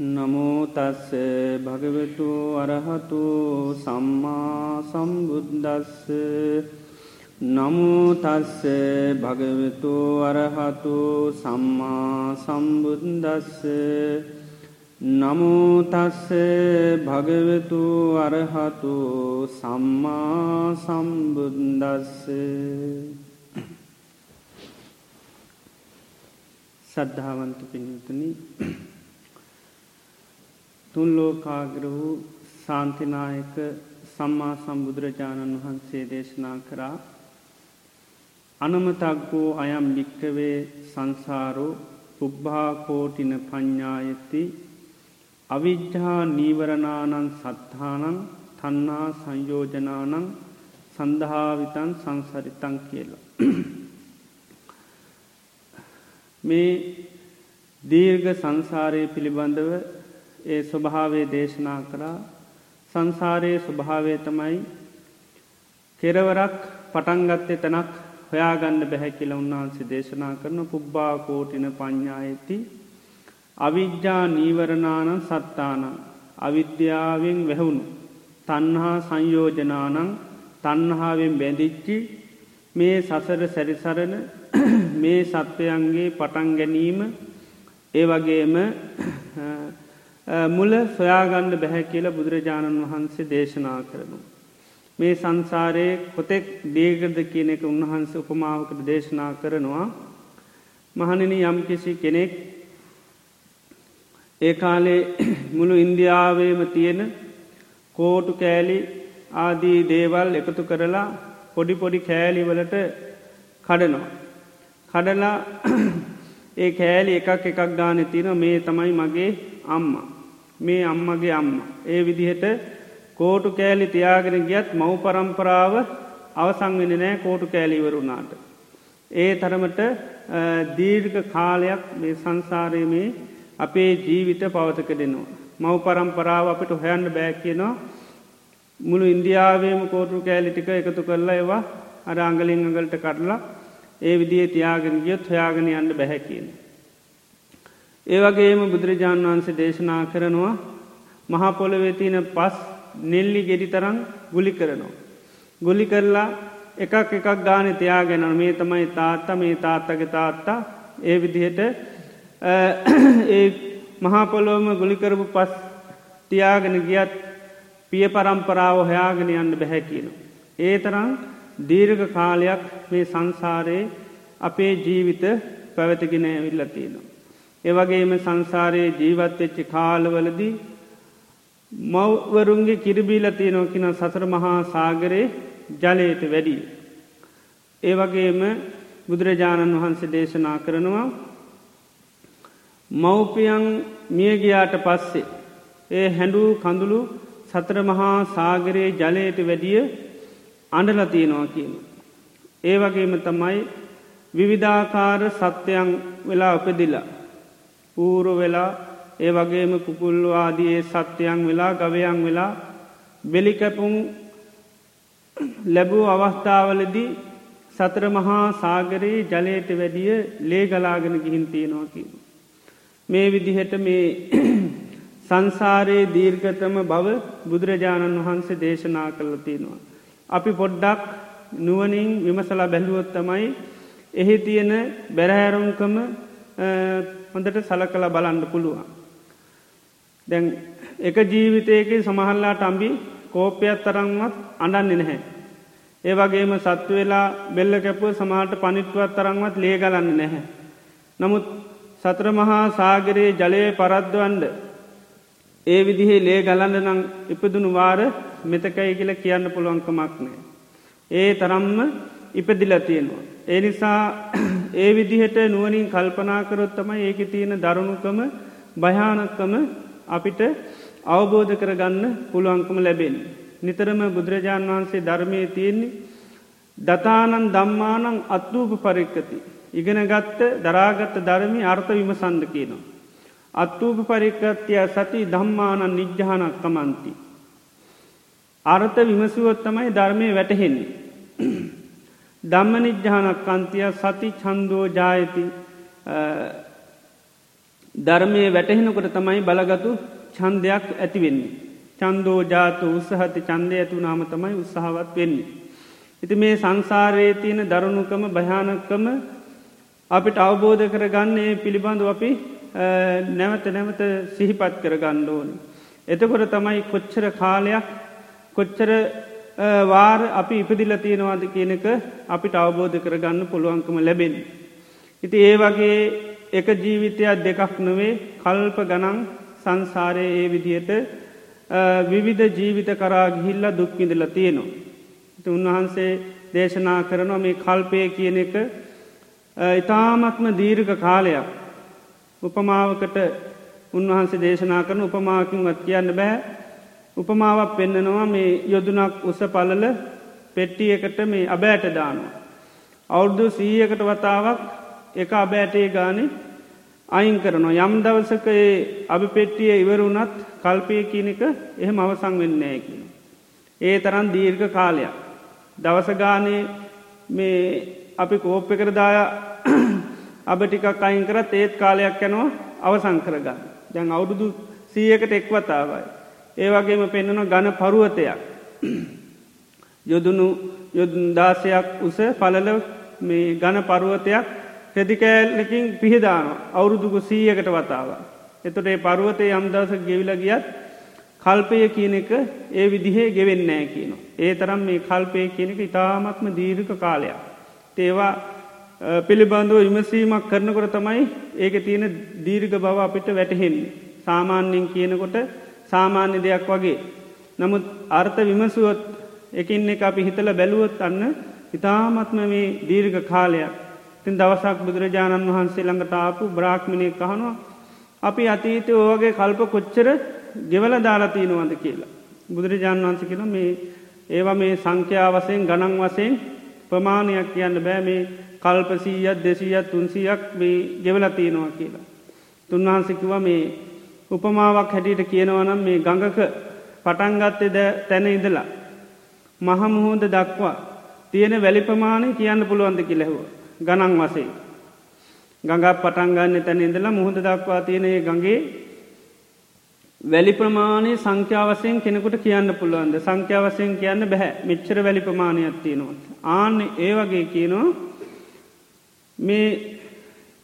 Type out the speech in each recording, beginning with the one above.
නමෝතස්ස භගවතු අරහතු සම්මා සම්බුද්දස්ස. නමුතස්ස භගවතු අරහතු සම්මා සම්බුද්දස්ස. නමුතස්ස භගවතු අරහතු සම්මා සම්බුද්දස්ස. සද්ධාවන්ත පිණිතුනි තුන්ලෝකාග්‍ර වූ සාන්තිනායක සම්මා සම්බුදුරජාණන් වහන්සේ දේශනා කරා අනමතක්ගෝ අයම් භික්කවේ සංසාරෝ පුබ්භාකෝටින පඤ්ඥායති අවිජ්ජා නීවරණානන් සත්හානං තන්නා සංයෝජනානං සඳහාවිතන් සංසරිතන් කියලා. මේ දීර්ඝ සංසාරය පිළිබඳව ඒ ස්වභාවේ දේශනා කරා. සංසාරයේ ස්වභාවය තමයි කෙරවරක් පටන්ගත්තේ තැනක් හොයාගන්න බැහැ කියල උන්වහන්සේ දේශනා කරන පුබ්බාකෝටින පඤ්ඥායති අවිද්‍යා නීවරණාන සත්තාන. අවිද්‍යාවෙන් වැැහුණු. තන්හා සංයෝජනානං තන්හාාවෙන් බැඳිච්චි මේ සසර සැරිසරණ මේ සත්වයන්ගේ පටන් ගැනීම. ඒ වගේම මුල සොයාගන්න බැහැ කියලා බුදුරජාණන් වහන්සේ දේශනා කරනු. මේ සංසාරයේ කොතෙක් දේගද කියන එක උන්වහන්ස උපමාවකට දේශනා කරනවා මහණනි යම්කිසි කෙනෙක් ඒ කාලේ මුළු ඉන්දියාවේම තියෙන කෝටු කෑලි ආදී දේවල් එකතු කරලා පොඩි පොඩි කෑලිවලට කඩනවා. කඩලා ඒ කෑලි එකක් එකක් ගාන තින මේ තමයි මගේ අම්මා. මේ අම්මගේ අම්ම. ඒ විදිහට කෝටු කෑලි තියාගෙන ගියත් මව් පරම්පරාව අවසංවෙන නෑ කෝටු කෑලිවරුණාට. ඒ තරමට දීර්ඝ කාලයක් මේ සංසාරය මේ අපේ ජීවිත පවතක දෙනවා. මව් පරම්පරාව අපිට හොයන්න බෑ කියනවා මුළු ඉන්දියාවේම කෝටු කෑලිටික එකතු කරලා ඒවා අර අංගලින් අඟලට කටලා ඒ විදිේ තියාගෙන ගියොත් හොයාගෙන යන්න බැහැ කියන. ඒවගේම බුදුරජාණන් වහන්සේ දේශනා කරනවා මහපොළොවේ තියන පස් නෙල්ලි ගෙඩි තරම් ගුලි කරනවා. ගුලි කරලා එකක් එකක් ගාන තියාගෙන මේ තමයි තාත්තා මේ තාත්තගේ තාත්තා ඒ විදිහට ඒ මහපොලොවම ගුලිකරපු පස් තියාගෙන ගියත් පිය පරම්පරාව හොයාගෙන යන්න බැහැ කියන. ඒ තරම් දීර්ඝ කාලයක් මේ සංසාරයේ අපේ ජීවිත පැවැතිගෙන ඇවිල්ල තියෙනවා. ඒවගේම සංසාරයේ ජීවත්වෙච්චි කාලවලදී මව්වරුන්ගේ කිරිබීල තියෙනෝකින සසර මහා සාගරයේ ජලයට වැඩී. ඒවගේම බුදුරජාණන් වහන්සේ දේශනා කරනවා මව්පියන් මියගයාට පස්සේ ඒ හැඩූ කඳුළු සතර මහා සාගරයේ ජලයට වැඩිය අඩලතියනවා කියන. ඒ වගේම තමයි විවිධාකාර සත්‍යයන් වෙලා උපදිලා ඌරු වෙලා ඒ වගේම කුකුල්ලු ආදයේ සත්‍යයන් වෙලා ගවයන් වෙලා බෙලිකැපුම් ලැබූ අවස්ථාවලදී සතර මහා සාගරයේ ජලයට වැඩිය ලේ ගලාගෙන ගිහින් තියෙනවා කියන. මේ විදිහට මේ සංසාරයේ දීර්ගතම බව බුදුරජාණන් වහන්සේ දේශනා කළ තියෙනවා. අපි පොඩ්ඩක් නුවනින් විමසලා බැලුවොත් තමයි එහි තියෙන බැරහැරුම්කම හොඳට සල කළ බලන්න පුළුවන්. දැන් එක ජීවිතයක සමහල්ලාට අම්බි කෝපයක් තරංවත් අඩන්නේ නැහැ. ඒ වගේම සත්තු වෙලා බෙල්ල කැපුව සමහට පනිට්ුවත් තරංවත් ලේ ගලන්න නැහැ. නමුත් සත්‍ර මහා සාගරයේ ජලය පරද්දවන්ඩ ඒ විදිහේ ලේ ගලන්න නං ඉපදුණු වාර මෙතකයි කියල කියන්න පුළුවන්කමක් නෑ. ඒ තරම්ම ඉපදිල තියෙනවා. ඒ නිසා ඒ විදිහට නුවනින් කල්පනාකරොත්තම ඒක තියෙන දරුණුකම භයානක්කම අපිට අවබෝධ කරගන්න පුළුවන්කම ලැබෙන. නිතරම බුදුරජාණන් වහන්සේ ධර්මය තියෙන්නේ දතානන් දම්මානං අත්වූප පරික්කති. ඉගෙන ගත්ත දරාගත්ත ධර්මි අර්ථ විමසන්ද කියනවා. අත්වූප පරික්කත්තිය සති දම්මානන් නිජ්්‍යානක් කමන්ති. අර්ථ විමසුවොත්තමයි ධර්මය වැටහෙන්නේ. ධම්ම නිජ්්‍යානක් අන්තිය සති චන්දෝ ජායති ධර්මය වැටහෙනකොට තමයි බලගතු චන්දයක් ඇතිවෙන්නේ. චන්දෝ ජාතු උත්සහති චන්දය ඇතු නාම තමයි උත්සාහවත් වෙන්නේ. ඉති මේ සංසාරයේ තියෙන දරුණුකම භයානකම අපිට අවබෝධ කරගන්නේ පිළිබඳු අපි නැවත නැවත සිහිපත් කර ගණ්ඩෝන. එතකොට තමයි කොච්චර කාලයක් කොච්චර වාර අපි ඉපදිල තියෙනවාද කියනක අපිට අවබෝධ කරගන්න පුළුවන්කම ලැබෙන. ඉති ඒ වගේ එක ජීවිතයක් දෙකක් නොවේ කල්ප ගනන් සංසාරය ඒ විදියට විවිධ ජීවිත කරා ගිහිල්ල දුක්විඳල තියෙනවා. උන්වහන්සේ දේශනා කරනවා මේ කල්පය කියන එක ඉතාමත්ම දීර්ඝ කාලයක් උපමාවකට උන්වහන්සේ දේශනා කරන උපමාකින් වත් කියන්න බෑ උපමාවක් පෙන්නනවා මේ යොදුනක් උස පලල පෙට්ටියකට මේ අබෑට දානවා. අවුරුදු සීයකට වතාවක් එක අබෑටේ ගානේ අයින් කරනවා යම් දවසක ඒ අභි පෙට්ටිය ඉවරුණත් කල්පය කියනක එහෙම අවසං වෙන්නේ කියන. ඒ තරන් දීර්ඝ කාලයක්. දවසගානේ මේ අපි කෝප්ප කරදාය අබ ටිකක් අයින් කරත් ඒත් කාලයක් යැනවා අවසං කරගන්න. දැන් අවුරුදු සීයකට එක්වතාවයි. ඒ වගේම පෙන්න්නන ගන පරුවතයක්. යොදුනු යොදාසයක් උස පලල මේ ගන පරුවතයක් රෙදිකෑල්ලකින් පිහිදාන අවුරුදුකු සීයකට වතාව. එතොට ඒ පරුවතය යම්දවස ගෙවිල ගියත් කල්පය කියන එක ඒ විදිහේ ගෙවෙන්නෑ කියන. ඒ තරම් මේ කල්පය කියනක ඉතාමත්ම දීර්ක කාලයක්. තේවා පිළිබඳව විමසීමක් කරනකොට තමයි ඒක තියෙන දීර්ග බව අපිට වැටහෙන්නේ. සාමාන්‍යෙන් කියනකොට සාමාන්‍ය දෙයක් වගේ. නමුත් අර්ථ විමසුවොත් එකින් එක අපි හිතල බැලුවොත් අන්න ඉතාමත්ම මේ දීර්ඝ කාලයක් තින් දවසක් බුදුරජාණන් වහන්සේ ළඟට ආපු බ්‍රාක්්මණය කහනවා අපි අතීතය ඕගේ කල්ප කොච්චර ගෙවල දාලතිීනවද කියලා. බුදුරජාණන් වහන්ස කියල මේ ඒවා මේ සංඛ්‍යාවසයෙන් ගණන් වසයෙන් ප්‍රමාණයක් කියන්න බෑ මේ කල්පසීයත් දෙසීයත් තුන්සියක් මේ ගෙවලතියනවා කියලා. තුන්වහන්සිකිව මේ උපමාවක් හැටියට කියනවනම් මේ ගඟක පටන්ගත්තෙද තැන ඉදලා. මහමුහෝද දක්වා තියෙන වැලි ප්‍රමාණය කියන්න පුළුවන්ද කිලෙහුව ගණන් වසේ. ගඟක් පටන්ගන්න තැන ඉදලා මුහද දක්වා තියෙනයේ ගගේ වැලි ප්‍රමාණය සංඛ්‍යාවසයෙන් කෙනෙකුට කියන්න පුළුවන්ද සංඛ්‍යාවසයෙන් කියන්න බැහැ මෙච්චර වැලි ප්‍රමාණයක් තියෙනවා. ආන්න ඒ වගේ කියනවා මේ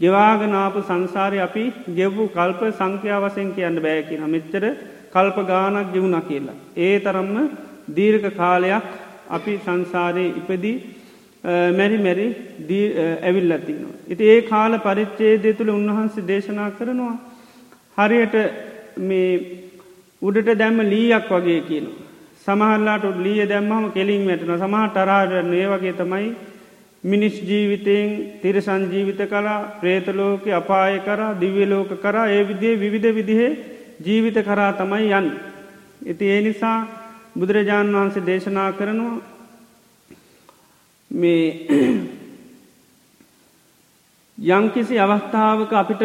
ගෙවාගනාපු සංසාරය අපි ගෙව්වු කල්ප සංඛ්‍යාවසයෙන් කියන්න බෑ කියන මෙච්චර කල්ප ගානක් ගෙවුණ කියලා. ඒ තරම්ම දීර්ඝ කාලයක් අපි සංසාරය ඉපදී මැරි මැරි ඇවිල්ලතිනවා. ඉති ඒ කාල පරිච්චේදය තුළ උන්වහන්සේ දේශනා කරනවා. හරියට මේ උඩට දැම්ම ලීයක් වගේ කියන. සමහල්ලාට ලිය දැම්මම කෙලින් වැටන සමහ ටරාට ඒ වගේ තමයි මිනිස් ජීවිතයෙන් තිරසන් ජීවිත කලා ප්‍රේතලෝක අපාය කරා දිව්‍යලෝක කරා ඒ විදිේ විවිධ විදිහේ ජීවිත කරා තමයි යන්. ඉති ඒ නිසා බුදුරජාණන් වහන්සේ දේශනා කරනවා මේ යංකිසි අවස්ථාවක අපිට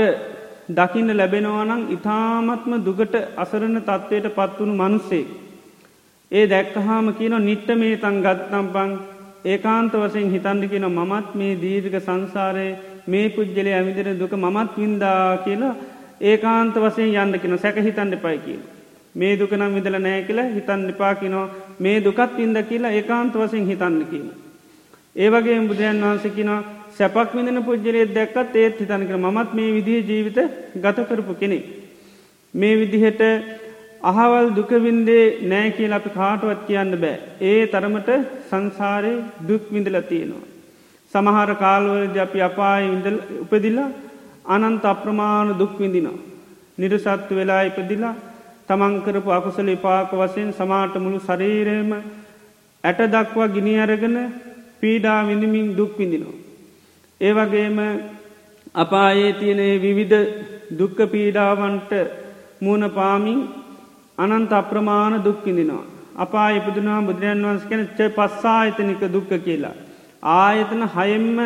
දකින්න ලැබෙනවානං ඉතාමත්ම දුගට අසරණ තත්ත්වයට පත්වුණු මනුස්සේ. ඒ දැක්කහාම කියන නිට්ට මේ තන් ගත්නම් පං ඒකාන්ත වසයෙන් හිතන්ඩි කියෙන මමත් මේ දීර්ඝ සංසාරය මේ පුද්ගලය ඇවිදිර දුක මමත් වින්දා කියලා ඒකාන්ත වසයෙන් යන්න කෙන සැක හිතන්ඩ පයි කියල. මේ දුක නම් විදල නෑ කියලා හිතන් නිපා කිනෝ මේ දුකත් ඉන්ද කියලා ඒකාන්ත වසයෙන් හිතන්න කියන. ඒවගේ බුදුරන් වහන්සකිනවා සැපක් විඳන පුද්ජලේ දැක්කත් ඒත් හිතනක මත් මේ විදිහ ජීවිත ගත කරපු කෙනෙ. මේ විදිහට අහවල් දුකවින්දේ නෑ කියල අපි කාටුවත් කියන්න බෑ. ඒ තරමට සංසාරය දුක් විඳල තියෙනවා. සමහර කාල්වලද අපි අපාය උපදිලා අනන්ත අප්‍රමාණ දුක් විඳිනවා. නිරසත්තු වෙලා ඉපදිලා තමන්කරපු අකුසල පාක වසයෙන් සමාට මුළු ශරීරයම ඇට දක්වා ගිනි අරගෙන පීඩා විඳමින් දුක් විඳිනවා. ඒ වගේම අපායේ තියනේ විවිධ දුක්ක පීඩාවන්ට මූුණ පාමින් අනන්ත අප්‍රමාණ දුක්කිඳිනවා. අපා ඉපදුනා බුදුරජන් වන්ස කැන ච පස්සා ආයතනික දුක්ක කියලා. ආයතන හයෙම්ම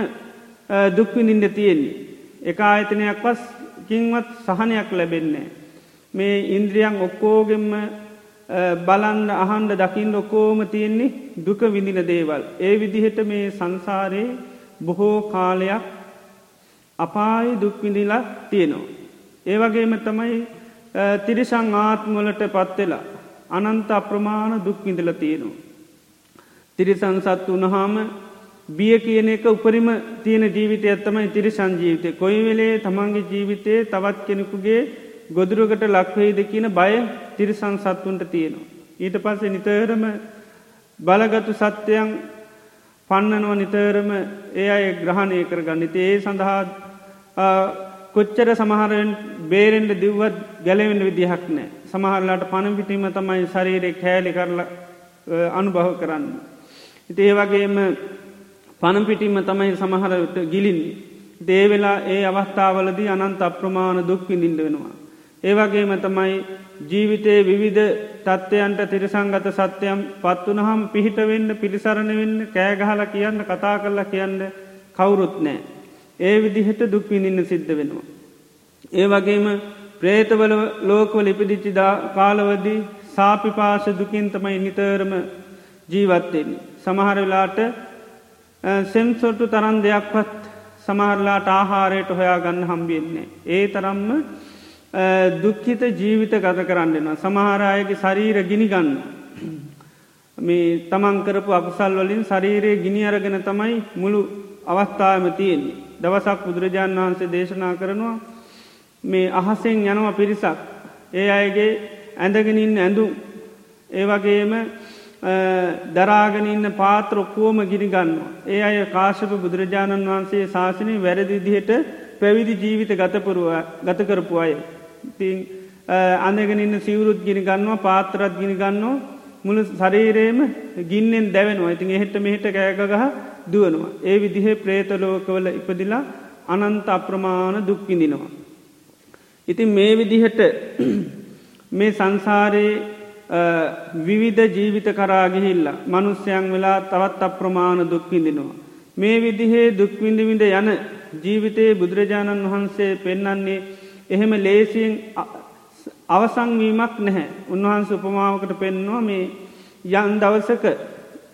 දුක්විඳින්ට තියෙන්නේ. එක ආයතනයක් පස් කින්වත් සහනයක් ලැබෙන්නේ. මේ ඉන්ද්‍රියන් ඔක්කෝගෙම්ම බලන්න අහන්ඩ දකිින් ඔකෝම තියෙන්නේ දුක විඳින දේවල්. ඒ විදිහට මේ සංසාරයේ බොහෝ කාලයක් අපායි දුක්විඳිලා තියෙනවා. ඒවගේම තමයි තිරිසං ආත්මලට පත්වෙලා අනන්ත අප්‍රමාණ දුක්විඳල තියෙනවා. තිරිසං සත් වනහාම බිය කියන එක උපරිම තියෙන ජීවිතය ඇත්තමයි තිරිසං ජීවිතය කොයි වෙලේ තමන්ගේ ජීවිතය තවත් කෙනෙකුගේ ගොදුරුකට ලක්වෙයිද කියන බය තිරිසං සත්තුන්ට තියෙනවා. ඊට පස්සේ නිතරම බලගතු සත්‍යයන් පන්නනුව නිතරම ඒ අය ග්‍රහණය කරගන්න ඒ සඳහා කොච්චර සමහරෙන් බේරෙන්ට දිව්වත් ගැලවෙන්ට විදිහක් නෑ සමහරලාට පණ පිටීම තමයි ශරීරය කෑලි කරල අනුභව කරන්න. ඉති ඒ වගේම පණපිටිම තමයි සමහරට ගිලින් දේවෙලා ඒ අවස්ථාවලදී අනන්ත අප්‍රමාණ දුක්විඳින්ට වෙනවා. ඒවගේම තමයි ජීවිතයේ විවිධ තත්ත්වයන්ට තිරසංගත සත්‍යයම් පත්වනහම් පිහිට වෙන්න පිළිසරණ වෙන්න කෑගහල කියන්න කතා කරලා කියන්න කවුරුත් නෑ. ඒ විදිහට දුක්විඳින්න සිද්ධ වෙනවා. ඒ වගේම ප්‍රේතවල ලෝකවල ඉපදිච්චිදා කාලවදී සාපිපාශ දුකින් තමයි නිතරම ජීවත්තයෙන්. සමහර වෙලාට සෙම්සොට්ටු තරන් දෙයක්වත් සමහරලාට ආහාරයට හොයා ගන්න හම්බියෙන්නේ. ඒ තරම්ම දුක්හිත ජීවිත ගත කරන්නවා. සමහරයගේ ශරීර ගිනිගන්න. මේ තමන්කරපු අකුසල් වලින් ශරීරයේ ගිනි අරගෙන තමයි මුළු අවස්ථාවම තියෙන්නේ. දවසක් බුදුරජාණන් වහන්සේ දේශනා කරනවා මේ අහසෙන් යනව පිරිසක්. ඒ අයගේ ඇඳගෙනින් ඇඳුම් ඒ වගේම දරාගෙනන්න පාත්‍ර ඔක්කෝම ගිරිගන්න. ඒ අය කාශප බුදුරජාණන් වහන්සේ ශාසනය වැරදිදිහට පැවිදි ජීවිත ගතපුරුව ගතකරපු අය. තිං අඳගෙනන්න සිවරුත් ගිනි ගන්නවා පාතරත් ගිනි ගන්නවා මුළු ශරීරයම ගින්නෙන් දැවෙනවා ඉතින් එහෙට මෙහිට කෑගගහ දුවනවා. ඒ විදිහේ ප්‍රේතලෝකවල ඉපදිලා අනන්ත අප්‍රමාණ දුක්කිඳිනවා. ඉතින් මේ විදිහට මේ සංසාරයේ විවිධ ජීවිත කරාගිහිල්ලා මනුස්්‍යයන් වෙලා තවත් අප්‍රමාණ දුක්විඳිනවා. මේ විදිහේ දුක්විඳවිඳ යන ජීවිතයේ බුදුරජාණන් වහන්සේ පෙන්නන්නේ එහෙම ලේසියෙන් අවසංවීමක් නැහැ. උන්වහන්ස උපමාවකට පෙන්නවා මේ යන් දවසක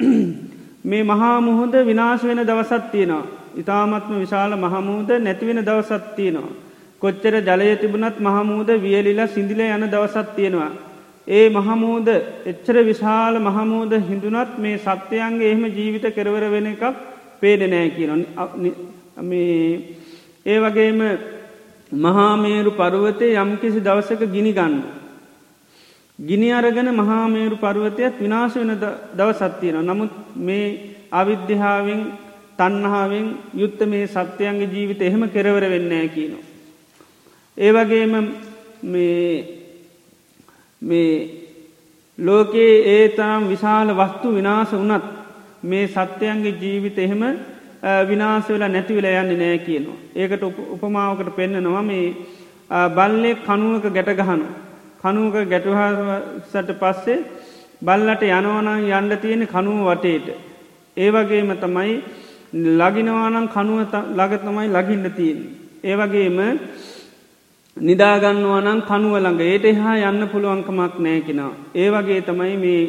මේ මහා මුහොද විනාශ වෙන දවසත් තියෙනවා. ඉතාමත්ම විශාල මහමුූද නැතිවෙන දවසත් තියෙනවා. කොච්චර ජලය තිබුණත් මහමූද වියලිලා සිදිල යන දවසත් තියෙනවා. ඒ මහමූද එච්චර විශාල මහමූද හිඳුනත් මේ සත්‍යයන්ගේ එහෙම ජීවිත කරවර වෙන එකක් පේඩ නෑ කියන ඒ වගේම මහාමේරු පරුවතය යම්කිසි දවසක ගිනි ගන්න. ගිනි අරගෙන මහාමේරු පරුවතයත් විනාශ වෙන දවසත්තියන. නමුත් මේ අවිද්‍යාවෙන් තන්නහාාවෙන් යුත්ත මේ සත්‍යයන්ගේ ජීවිත එහෙම කෙරවර වෙන්නෑ කියනවා. ඒ වගේම මේ ලෝකයේ ඒ තරම් විශාල වස්තු විනාස වනත් මේ සත්‍යයන්ගේ ජීවිත එහෙම විනාස වෙලා නැතිවෙල යන්න නෑ කියනවා. ඒකට උපමාවකට පෙන්න්නනවා මේ බල්ලෙක් කනුවක ගැටගහනු. කනුවක ගැටුහසට පස්සේ බල්ලට යනවනං යන්න තියෙන කනුව වටේට. ඒ වගේම තමයි ලගිනවානං කනුව ළඟ තමයි ලගින්න තියෙන්. ඒ වගේම නිදාගන්නවනං කනුවළඟ ඒට එහා යන්න පුළුවන්කමක් නෑකෙනවා. ඒ වගේ තමයි මේ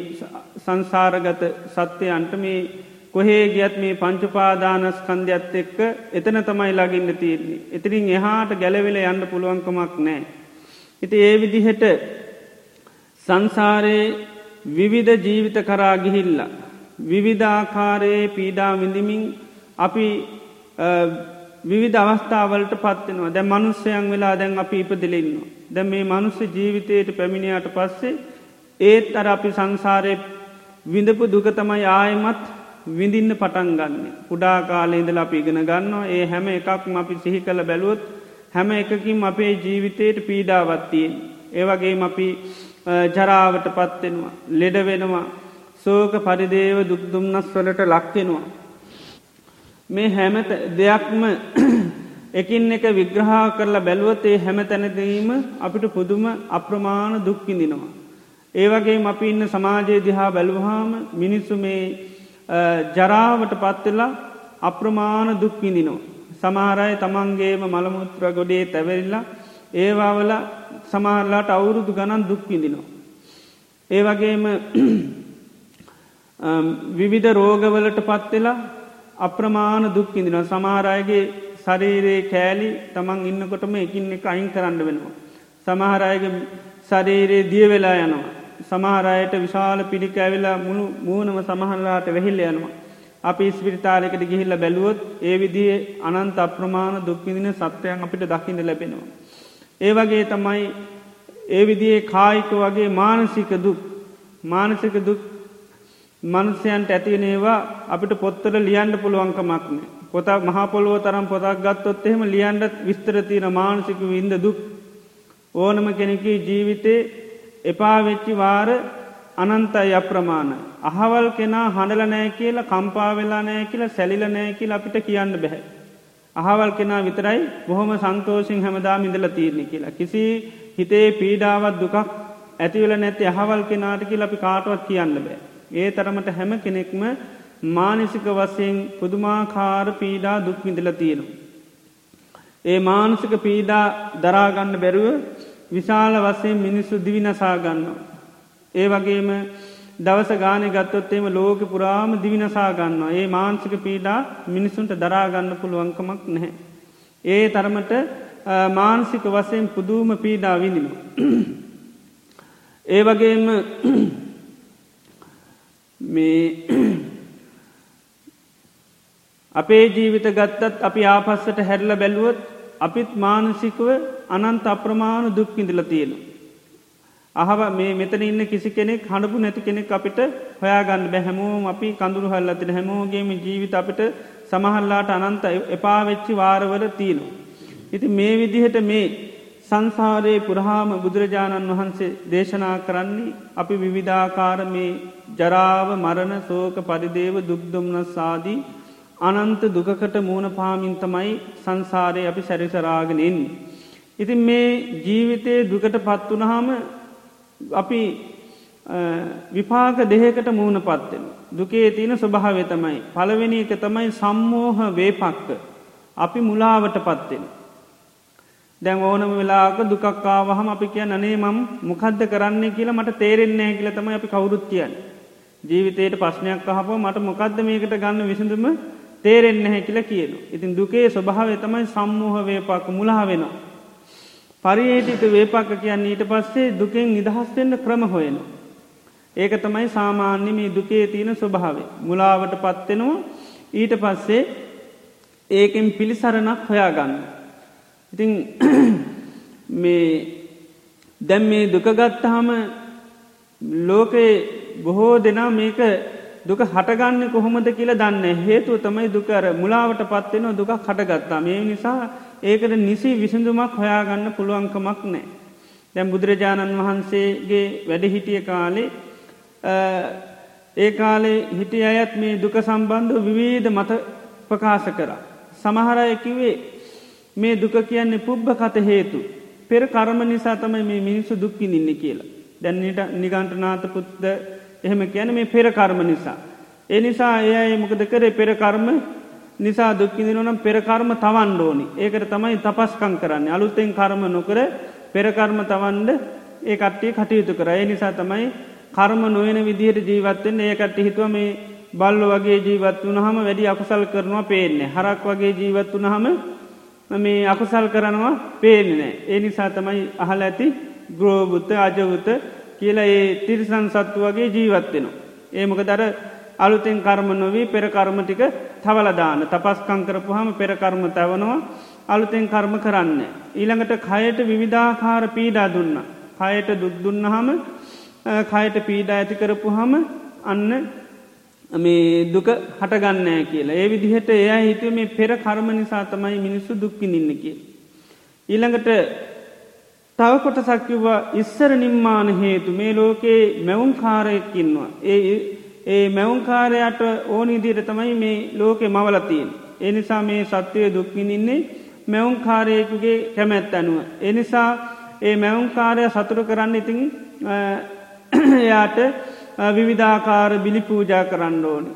සංසාරගත සත්‍යයන්ට මේ කොහේ ගියත් මේ පංචුපාදානස්කන්ධයක්ත් එක්ක එතන තමයි ලගින්න තියන්නේ. එතිරින් එහාට ගැලවෙල යන්න පුළුවන්කමක් නෑ. ඉති ඒ විදිහට සංසාරයේ විවිධ ජීවිත කරා ගිහිල්ල. විවිධාකාරයේ පීඩා විඳමින් අපි විවිධ අවස්ථාවලට පත්වෙනවා දැ මනුස්සයන් වෙලා දැන් අපි ඉපදිලෙන්න. දැ මේ මනුස්ස ජීවිතයට පැමිණියට පස්සේ ඒත් අර අපි සංසාරය විඳපු දුකතමයි ආයමත් විඳින්න පටන් ගන්න. කුඩා කාලේදල අපි ඉගෙන ගන්නවා ඒ හැම එකක්ම අපි සිහි කළ බැලුවොත් හැම එකකින් අපේ ජීවිතයට පීඩාවත්තියෙන්. ඒවගේ අපි ජරාවට පත්වෙනවා. ලෙඩ වෙනවා. සෝක පරිදේව දුක්දුම්න්නස් වලට ලක්වෙනවා. මේ හැම දෙයක්ම එකින් එක විග්‍රහා කරලා බැලුවතේ හැම තැනදීම අපිට පුදුම අප්‍රමාණ දුක්කිඳිනවා. ඒවගේ අපි ඉන්න සමාජයේ දිහා බැලුවහාම මිනිස්සු මේ ජරාවට පත්වෙලා අප්‍රමාණ දුක්කිඳිනවා. සමාරය තමන්ගේම මළමුත්‍ර ගොඩේ තැවරිල්ලා ඒවාවල සමාරලාට අවුරුදු ගණන් දුක්කිඳිනවා. ඒ වගේම විවිධ රෝගවලට පත්වෙලා අප්‍රමාණ දුක්කිදින සමාරයගේ ශරීරයේ කෑලි තමන් ඉන්නකොටම එකින් එක අයින් කරන්න වෙනවා. සමහරයග ශරීරයේ දිය වෙලා යනවා. සමහරයට විශාල පිළික ඇවිලා මුළු මූුණම සමහරලාට වෙහිල්ල යනවා. අපි ස්පිරිතාලෙකට ගිහිල්ල බැලුවොත් ඒ විදිේ අනන්ත අප්‍රමාණ දුක්විදින සත්‍යයන් අපිට දකිින්ට ලැබෙනවා. ඒ වගේ තමයි ඒ විදිේ කායික වගේ මානසික දුක් මානසික දුක් මනුස්්‍යයන්ට ඇතිනේවා අපිට පොත්තර ලියන්ඩ පුළුවන්කමක්න පොතක් මහපොලෝ තරම් පොතක් ගත්තොත් එහෙම ලියන්ඩත් විස්තරතින මානසික වින්ද දුක් ඕනම කෙනෙකි ජීවිතේ එපා වෙච්චි වාර අනන්තයි අප්‍රමාණ. අහවල් කෙනා හඬල නෑ කියලා කම්පාවෙලා නෑ කියලා සැලිල නෑ කියලා අපිට කියන්න බැහැ. අහවල් කෙනා විතරයි බොහොම සන්තෝෂෙන් හැමදා මිඳල තීරණි කියලා. කිසි හිතේ පීඩාවත් දුකක් ඇතිවල නැති අහවල් කෙනාට කියලා අපි කාටවත් කියන්න බෑ. ඒ තරමට හැම කෙනෙක්ම මානසික වසයෙන් පුදුමාකාර පීඩා දුක් විඳල තියෙනවා. ඒ මානසික පීඩා දරාගන්න බැරුව විශාල වසයෙන් මිනිස්සු දිවිනසා ගන්නවා. ඒ වගේම දවස ගාන ගත්තොත්තේම ලෝක පුරාම දිවිනසා ගන්නවා. ඒ මාංසික පීඩා මිනිසුන්ට දරාගන්න පුළුවන්කමක් නැහැ. ඒ තරමට මාන්සික වසයෙන් පුදුම පීඩා විඳිනවා. ඒ වගේම මේ අපේ ජීවිත ගත්තත් අපි ආපස්සට හැරල බැලුවොත් අපිත් මානසිකව අනන්ත අප්‍රමාණ දුක්කිඳල තියෙනු. අහව මේ මෙතන ඉන්න කිසි කෙනෙක් හඬපු නැති කෙනෙක් අපිට හොයාගන්න බැහැමෝම අපි කඳුරු හල්ලතින හැමෝගේම ජීවිත අපිට සමහල්ලාට අනන්ත එපා වෙච්චි වාරවල තියෙනු. ඉති මේ විදිහට මේ සංසාරයේ පුරහාම බුදුරජාණන් වහන්සේ දේශනා කරන්නේ අපි විවිධාකාර මේ ජරාව මරණ සෝක පරිදේව දුක්දුම්නස්සාදී අනන්ත දුකකට මූුණ පාමින් තමයි සංසාරය අපි සැරිසරාගෙනෙන්. ඉතින් මේ ජීවිතයේ දුකට පත්වනහම අපි විපාක දෙහකට මූුණ පත්වෙන. දුකේ තියෙන ස්වභාව තමයි. පළවෙනි එක තමයි සම්මෝහ වේපක්ක. අපි මුලාවට පත්වෙන. දැන් ඕනම වෙලාක දුකක්කාවහම අපි කිය නනේ මම් මොකක්ද කරන්නේ කියලා මට තේරෙන්නේ කියල තම අපි කවුරුත් කියන්න. ජීවිතයට ප්‍රශ්නයක් අහප මට මොකක්ද මේකට ගන්න විසඳම තේරෙන්න හැ කියලා කියන. ඉතින් දුකේ ස්වභාව තමයි සම්මෝහ වේපක් මුලා වෙනවා. පරියේටික වේපක්ක කියන්න ඊට පස්සේ දුකෙන් නිදහස්වෙන්න ක්‍රම හොයෙන. ඒක තමයි සාමාන්‍ය මේ දුකේ තියෙන ස්වභාවේ. මුලාවට පත්වෙනවා ඊට පස්සේ ඒකෙන් පිළිසරණක් හොයාගන්න. ඉතිං මේ දැම් මේ දුකගත්තහම ලෝකයේ බොහෝ දෙනා මේක දුක හටගන්න කොහොමද කියලා දන්න හේතුව තමයි දුකර මුලාවට පත්වෙන දුක හටගත්තා මේ නිසා ඒකට නිසි විසඳුමක් හොයාගන්න පුළුවන්කමක් නෑ. දැම් බුදුරජාණන් වහන්සේගේ වැඩ හිටිය කාලේ ඒ කාලේ හිටිය අයත් මේ දුක සම්බන්ධ විවීධ මත ප්‍රකාශ කර. සමහරය කිවේ මේ දුක කියන්නේ පුබ්බ කත හේතු. පෙර කර්ම නිසා තමයි මේ මිනිස්සු දුක්කිනින්න කියලා. දැන්නට නිගන්ටනාත පුත්ද එහෙම කියන මේ පෙර කර්ම නිසා. ඒ නිසා ඒ මොකද කරේ? පෙර කර්ම නිසා දුක්කිදිනනම් පෙරකර්ම තවන් ඕනි. ඒකට තමයි තපස්කං කරන්න. අලුත්තෙන් කර්ම නොකර පෙරකර්ම තවන්ඩ ඒ කට්ටිය කටයුතු කර. ඒ නිසා තමයි කර්ම නොයන විදිහයට ජීවත්තෙන් ඒකට හිතුව මේ බල්ල වගේ ජීවත් වනහම වැඩි අකුසල් කරනවා පේන්නේ හරක් වගේ ජීවත් වනහම මේ අකුසල් කරනවා පේනනෑ ඒ නිසා තමයි අහල ඇති ග්‍රෝබුත්ත අජවුත කියලා ඒ තිරිසන් සත්තු වගේ ජීවත්වෙනවා. ඒමක දර අලුතෙන් කර්ම නොවී පෙරකර්ම ටික තවලදාන තපස්කං කරපුහම පෙරකර්ම තැවනවා අලුතෙන් කර්ම කරන්න. ඊළඟට කයට විවිධාකාර පීඩා දුන්න. කයට දුද්දුන්නහම කයට පීඩා ඇති කරපු හම අන්න මේ දුක හටගන්නෑ කියලා. ඒ විදිහට එයා හිතුව මේ පෙර කර්ම නිසා තමයි මිනිස්සු දුක්කිනින්න කිය. ඊළඟට තවකොට සක්කිව්වා ඉස්සර නිම්මාන හේතු මේ ලෝකයේ මැවුම් කාරයක්කින්නවා. ඒ ඒ මැවුන්කාරයට ඕනි දියට තමයි මේ ලෝකෙ මවලතියෙන්. එනිසා මේ සත්වය දුක්මිනින්නේ මැවුන්කාරයකුගේ කැමැත් ඇනුව. එනිසා ඒ මැවුන්කාරය සතුරු කරන්න ඉතින් එයාට විවිධාකාර බිලි පූජා කරන්න ඕනි.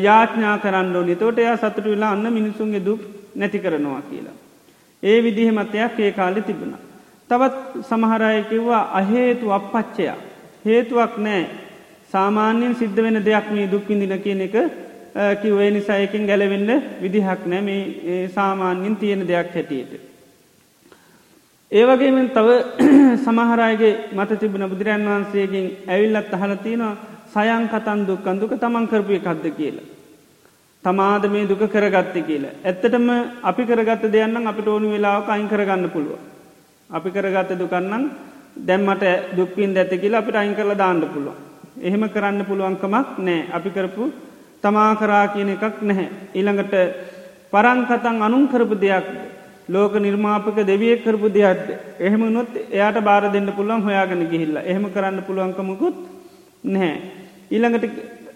යාඥා කරන්න ඕනි තෝට එයා සතුට වෙලා අන්න මිනිසුන්ගේ දුක් නැති කරනවා කියලා. ඒ විදිහ මතයක් ඒ කාලෙ තිබුණ. තවත් සමහරයකිව්වා අහේතු අපපච්චයා. හේතුවක් නෑ සාමාන්‍යයෙන් සිද්ධ වෙන දෙයක් මේ දුක්විඳින කියන එක කිවේ නිසායකින් ගැලවෙන්න විදිහක් නෑ මේ සාමාන්‍යින් තියෙන දෙයක් හැටියට. ඒවගේම තව සමහරයගේ මත තිබුණ බුදුරන් වහන්සේගෙන් ඇවිල්ලත් අහලතිනවා සයන් කතන් දුක්කන් දුක තමන් කරපු එකක්ද කියලා. තමාද මේ දුක කරගත්ත කියලා. ඇත්තටම අපි කරගත්ත දෙයන්නම් අපිට ඕනු වෙලාව අයින් කරගන්න පුළුව. අපි කරගත්ත දුකන්නම් දැම්මට දුක්පින් දැත්ත කියලා අපිට අයින් කරලා දාන්න පුළුව. එහෙම කරන්න පුළුවන්කමක් නෑ අපි කරපු තමා කරා කියන එකක් නැහැ. ඊළඟට පරංකතන් අනුන් කරපු දෙයක් ලෝක නිර්මාපක දෙවිය කරපු දෙයක්ද. එහෙම නොත් එයාට බාර දෙන්න පුළුවන් හොයාගෙන ගිහිල්ල එහෙම කරන්න පුළුවන්කමකුත් නැහැ. ඊළඟට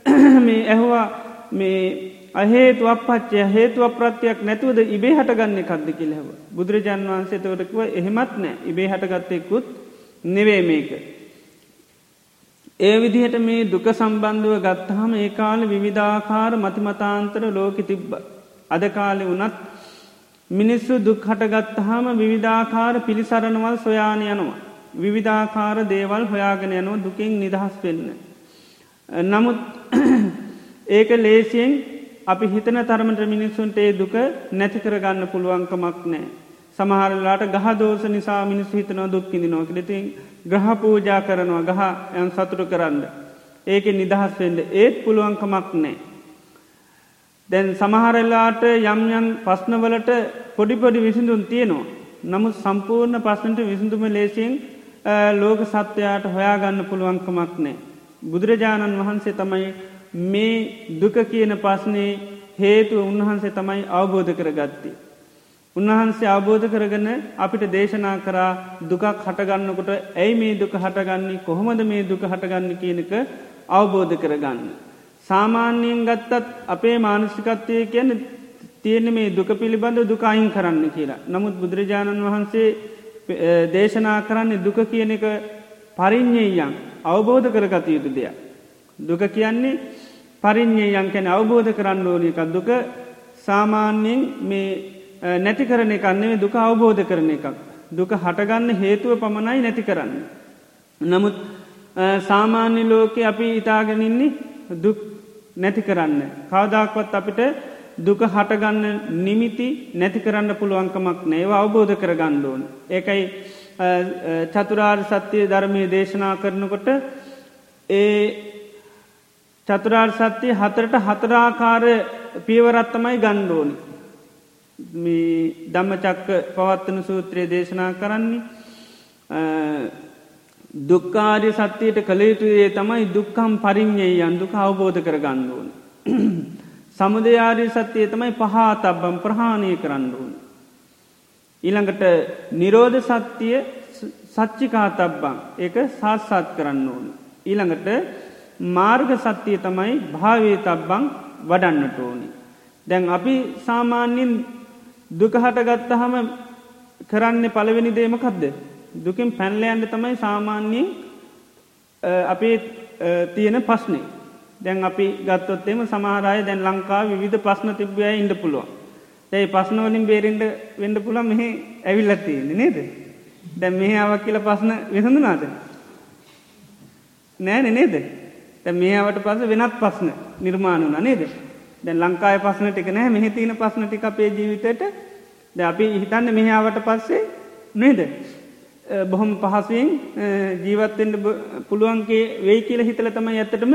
මේ ඇහවා මේ අහේතු අපපච්චය හේතු අප්‍රත්තියක් නැතුවද ඉබේ හටගන්න කක්ද කිලෙව. බුදුරජාන් වහන්සේ තවටකුව එහෙමත් නෑ ඉබේ හටගත්තෙකුත් නෙවේ මේක. ඒ විදිහට මේ දුක සම්බන්ධව ගත්තහම ඒ කාල විවිධාකාර මතිමතාන්තර ලෝක තිබ්බ. අද කාලෙ වනත් මිනිස්සු දුක් හටගත්තහම විවිධාකාර පිළිසරණවල් සොයාන යනවා. විවිධාකාර දේවල් හොයාගෙන යනෝ දුකින් නිදහස් වෙන්න. නමුත් ඒක ලේසියෙන් අපි හිතන තරමට මිනිස්සුන්ට ඒ දුක නැති කරගන්න පුළුවන්කමක් නෑ. සමහරලාට ගහ දෝස නිසා මිනිස්සු හිතනවා දුක්කිදි නොක ලිතින් ග්‍රහ පූජා කරනවා ගහ ඇන් සතුටු කරන්න. ඒක නිදහස් වෙන්ඩ ඒත් පුළුවන්කමක් නෑ. දැන් සමහරල්ලාට යම් යම් පස්නවලට පොඩිපොඩි විසිඳුන් තියෙනවා. නමුත් සම්පූර්ණ පස්සනට විසිඳුම ලේසියෙන් ලෝක සත්‍යයාට හොයාගන්න පුළුවන්කමක් නෑ. බුදුරජාණන් වහන්සේ තමයි මේ දුක කියන පස්නේ හේතු උන්වහන්සේ තමයි අවබෝධ කරගත්තේ. උන්වහන්සේ අවබෝධ කරගන්න අපිට දේශනා කරා දුකක් හටගන්නකොට ඇයි මේ දුක හටගන්නේ කොහොමද මේ දුක හටගන්න කියනක අවබෝධ කරගන්න. සාමාන්‍යයෙන් ගත්තත් අපේ මානසිකත්වය කියන්න තියෙන මේ දුක පිළිබඳ දුකයින් කරන්න කියලා. නමුත් බුදුරජාණන් වහන්සේ දේශනා කරන්නේ දුක කියන එක පරිින්්ඥයන් අවබෝධ කරගත යුතු දෙයක්. දුක කියන්නේ පරිින්්ඥයන් කැන අවබෝධ කරන්න ඕන එකක් දුක සාමාන්‍යයෙන් මේ නැති කරන එකන්නේ දුක අවබෝධ කරන එකක්. දුක හටගන්න හේතුව පමණයි නැති කරන්න. නමුත් සාමාන්‍ය ලෝකෙ අපි ඉතාගෙනන්නේ දුක් නැති කරන්න. කවදක්වත් අපිට දුක හටගන්න නිමිති නැති කරන්න පුළුවන්කමක් නේවා අවබෝධ කරගන්න ඕන. ඒකයි චතුරාර් සත්‍යය ධර්මය දේශනා කරනකොට ඒ චතුරාර් සත්‍යය හතරට හතරාකාර පියවරත්තමයි ගණ්ඩෝනි. මේ ධම්මචක්ක පවත්වන සූත්‍රයේ දේශනා කරන්නේ දුක්කාරය සත්‍යයට කළයුතුයේ තමයි දුක්කම් පරිින්්ඥයේ යන්දුක අවබෝධ කර ගණ්ඩුවන. සමුදයාරය සත්‍යය තමයි පහා තබ්බම් ප්‍රහාණය කරන්න ඕන. ඊළඟට නිරෝධ සත්‍යය සච්චිකා තබ්බං ඒක සාත්සාත් කරන්න ඕන. ඊළඟට මාර්ග සත්‍යය තමයි භාවේ තබ්බං වඩන්නට ඕනි. දැන් අපි සාමාන්‍යින් දුකහට ගත්තහම කරන්න පළවෙනි දේමකක්ද. දුකින් පැන්ලයන්ට තමයි සාමාන්‍යයෙන් අපේ තියෙන පස්්නේ. දැන් අපි ගත්තොත්තේම සමහරය දැන් ලංකා විධ ප්‍රශ්න තිබ්බය ඉඩ පුළුවන්. ඇයි පස්නවලින් බේරෙන්ට වෙන්ඩ පුළන් මෙහ ඇවිල්ලත්තියන්නේ නේද. දැන් මෙහ අවක් කියල පස්න විසඳනාද. නෑන නේද. දැ මේවට පස වෙනත් පස්න නිර්මාණුන නේද. දැ ලංකාය පස්සන ටික නෑ මෙහි තියන පස්සන ටික අපේ ජීවිතයට ද අපි හිතන්න මෙහාවට පස්සේ නේද. බොහොම පහසුවෙන් ජීවත්තෙන්ට පුළුවන්ගේ වෙයි කියල හිතල තමයි ඇත්තටම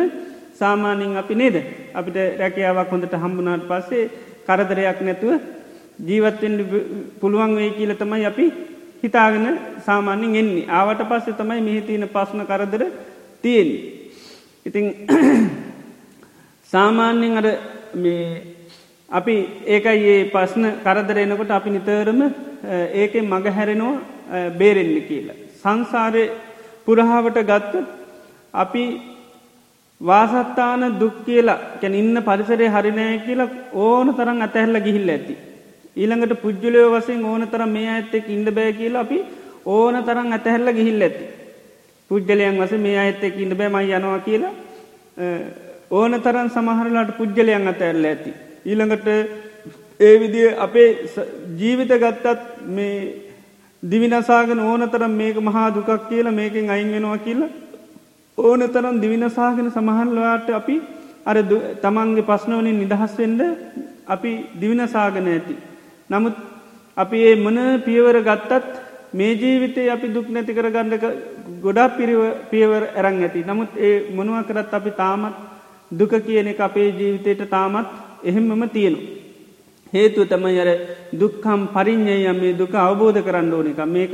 සාමානින් අපි නේද. අපිට රැකියාවක් හොඳට හම්බුනාට පස්සේ කරදරයක් නැතුව ජීවත්තෙන්ට පුළුවන් වෙයි කියල තමයි අපි හිතාගෙන සාමාන්‍යෙන් එන්නේ ආවට පස්සේ තමයි මෙහිතියන පස්න කරදර තියෙන්. ඉතිං සාමාන්‍යෙන් අර මේ අපි ඒකයි ඒ පස්න කරදරෙනකොට අපි නිතරම ඒකෙන් මඟ හැරෙනවා බේරෙල්ලි කියලා. සංසාරය පුරහාවට ගත්ත අපි වාසත්තාන දුක් කියලා කැන ඉන්න පරිසරය හරිනෑ කියලා ඕන තරම් අතැහැල්ල ගිහිල්ල ඇති. ඊළඟට පුද්ජලයෝ වසින් ඕන තරම් මේ ඇත්තෙක් ඉන්ඩ බෑ කියලා අපි ඕන තරම් අතැහැල්ල ගිහිල්ල ඇති. පුද්ගලයන් වස මේ අඇත්තෙක් ඉන්න බෑමයි යනවා කියලා ඕන තරන් සමහරලාට පුද්ගලයන් අත ඇල්ල ඇති. ඊළඟට ඒ විදිිය අපේ ජීවිත ගත්තත් මේ දිවිනසාගෙන ඕන තරම් මේක මහා දුකක් කියලා මේකෙන් අයින්ගෙනවා කියලා ඕන තරම් දිවිනසාගෙන සමහන්ලවාට අපි අර තමන්ගේ පස්නවලින් නිදහස්වෙන්ඩ අපි දිවිනසාගන ඇති. නමුත් අපි ඒ මන පියවර ගත්තත් මේ ජීවිතේ අපි දුක් නැති කර ගණ්ඩක ගොඩා පිරිව පියවර ඇරං ඇති. නමුත් ඒ මොනුව කරත් අපි තාමත් දුක කියන එක අපේ ජීවිතයට තාමත් එහෙම්මම තියෙනු. හේතුව තමයි අර දුක්කම් පරිින්්ඥය මේ දුක අවබෝධ කරන්න ඕන එක මේක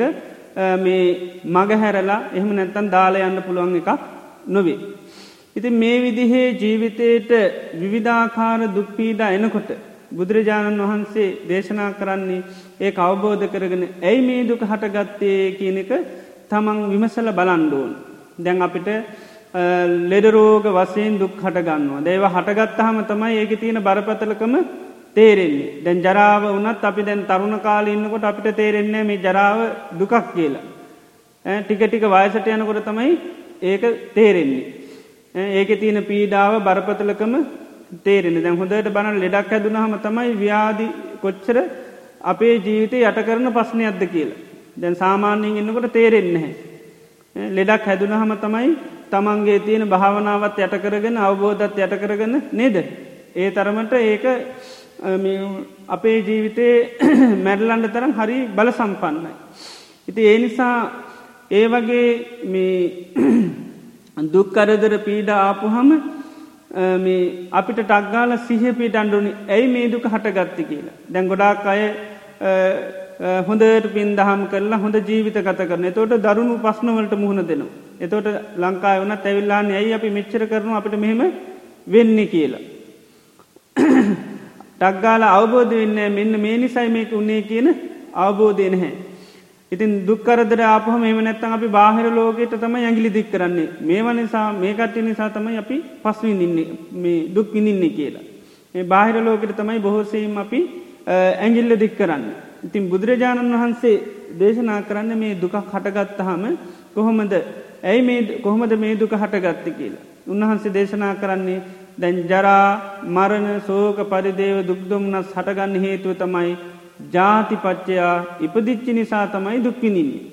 මේ මගහැරලා එහෙම නැත්තන් දාලා යන්න පුළුවන් එකක් නොවේ. ඉති මේ විදිහේ ජීවිතයට විවිධාකාර දුක්පීඩා එනකොට බුදුරජාණන් වහන්සේ දේශනා කරන්නේ ඒ අවබෝධ කරගෙන ඇයි මේ දුක හටගත්තේ කියන එක තමන් විමසල බලන්ඩෝන්. දැන් අපිට ලෙඩරෝග වසයෙන් දුක් හටගන්නවා. දේව හටගත්තහම තමයි ඒක තියෙන බරපතලකම තේරෙන්නේ. දැන් ජරාව වනත් අපි දැන් තරුණ කාල ඉන්නකොට අපිට තේරෙන්නේ මේ ජරාව දුකක් කියලා. ටික ටික වයසට යනකොට තමයි ඒක තේරෙන්නේ. ඒක තියෙන පීඩාව බරපතලකම තේරෙන දැන් හොඳට බණ ලෙඩක් හැදුනහම තමයි ව්‍යාදි කොච්චර අපේ ජීවිතය යට කරන පස්්නයක්ද කියලා. දැන් සාමාන්‍යයෙන් එන්නකොට තේරෙන්නේ. ලෙඩක් හැදුනහම තමයි තමන්ගේ තියෙන භාවනාවත් යට කරගෙන අවබෝධත් යට කරගන්න නේද. ඒ තරමට ඒක අපේ ජීවිතයේ මැඩලන්ඩ තරම් හරි බල සම්පන්නයි. ඉති ඒ නිසා ඒ වගේ මේ දුක්කරදර පීඩ ආපුහම මේ අපිට ටක්ගාල සිහපිට අන්ඩුනි ඇයි මේ දුක හටගත්ති කියලා. දැන් ගොඩාක් අය හොඳට පින් දහම් කරලා හොඳ ජීවිත ගත කරන තෝට දරුණු පස්නවලට මුහුණ දෙනවා. එතෝට ලංකාය වන තැවිල්ලාන්න ඇයි අපි මෙච්චර කරනු අපිට මෙහෙම වෙන්න කියලා. ටක්ගාල අවබෝධ වෙන්න මෙන්න මේ නිසයි මේක උන්නේ කියන අවබෝධය නැහැ. ඉතින් දුක්කරදර ආපහම එම නැත්තන් අපි බාහිර ලෝකයට තම ඇගිලි දික් කරන්නේ මේව නිසා මේකට නිසා තමයි අපි පස්විඳන්නේ මේ දුක් විඳින්නේ කියලා. මේ බාහිර ලෝකට තමයි බොහෝසීම් අපි ඇගිල්ල දික් කරන්න. ඉතින් බුදුරජාණන් වහන්සේ දේශනා කරන්න මේ දුක හටගත්තහම කොහොමද ඇයි මේ කොහොමද මේ දුක හටගත්ත කියලා. උන්වහන්සේ දේශනා කරන්නේ දැන් ජරා මරණ සෝක පරිදේව දුක්දුම්නස් හටගන්න හේතුව තමයි ජාතිපච්චයා ඉපදිච්චි නිසා තමයි දුක්විනින්නේ.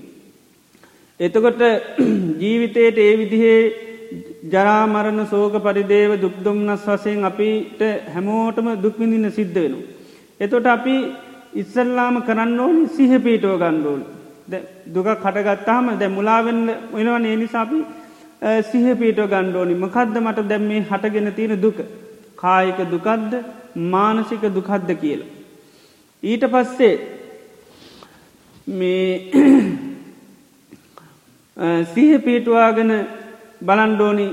එතකොට ජීවිතයට ඒ විදිහේ ජරාමරණ සෝක පරිදේව දුක්දුම්නස් වසයෙන් අපිට හැමෝටම දුක්විඳන්න සිද්ධ වෙනු. එතොට අපි ඉස්සල්ලාම කරන්න ඕනි සිහ පීටෝ ගණ්ඩෝල් දුක කටගත්තාම දැ මුලාවෙන්න වෙනවන ඒ නිසාපි සිහ පීටෝ ගණ්ඩෝනි මකද්ද මට දැම් මේ හටගෙන තියෙන දුක. කායික දුකද්ද මානසික දුකද්ද කියලා. ඊට පස්සේ මේ සිහ පීටවාගෙන බලන්ඩෝනි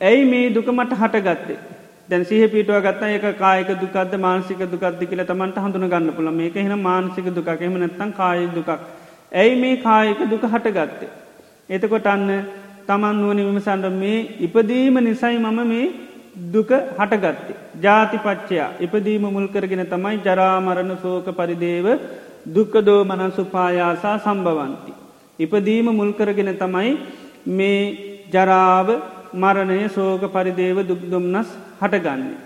ඇයි මේ දුකමට හටගත්තේ? දැන් සිහ පිටුව ගත්ත එක කායක දුකද මානසික දුකක්ද කියල තමන්ට හඳුන ගන්න පුළ මේක හෙන මානසික දුකක්. එම නැත්තන් කාය දුකක්. ඇයි මේ කායක දුක හටගත්තේ? එතකොට අන්න තමන් නුවන විමසන්ඩ මේ ඉපදීම නිසයි මම මේ දුක හටගත්තේ. ජාතිපච්චයා ඉපදීම මුල්කරගෙන තමයි ජරාමරණ සෝක පරිදේව දුක්කදෝ මනසුපායාසා සම්භවන්ති. ඉපදීම මුල්කරගෙන තමයි මේ ජරාව මරණය සෝක පරිදේව දුක්දුම්නස් හටගන්නේ.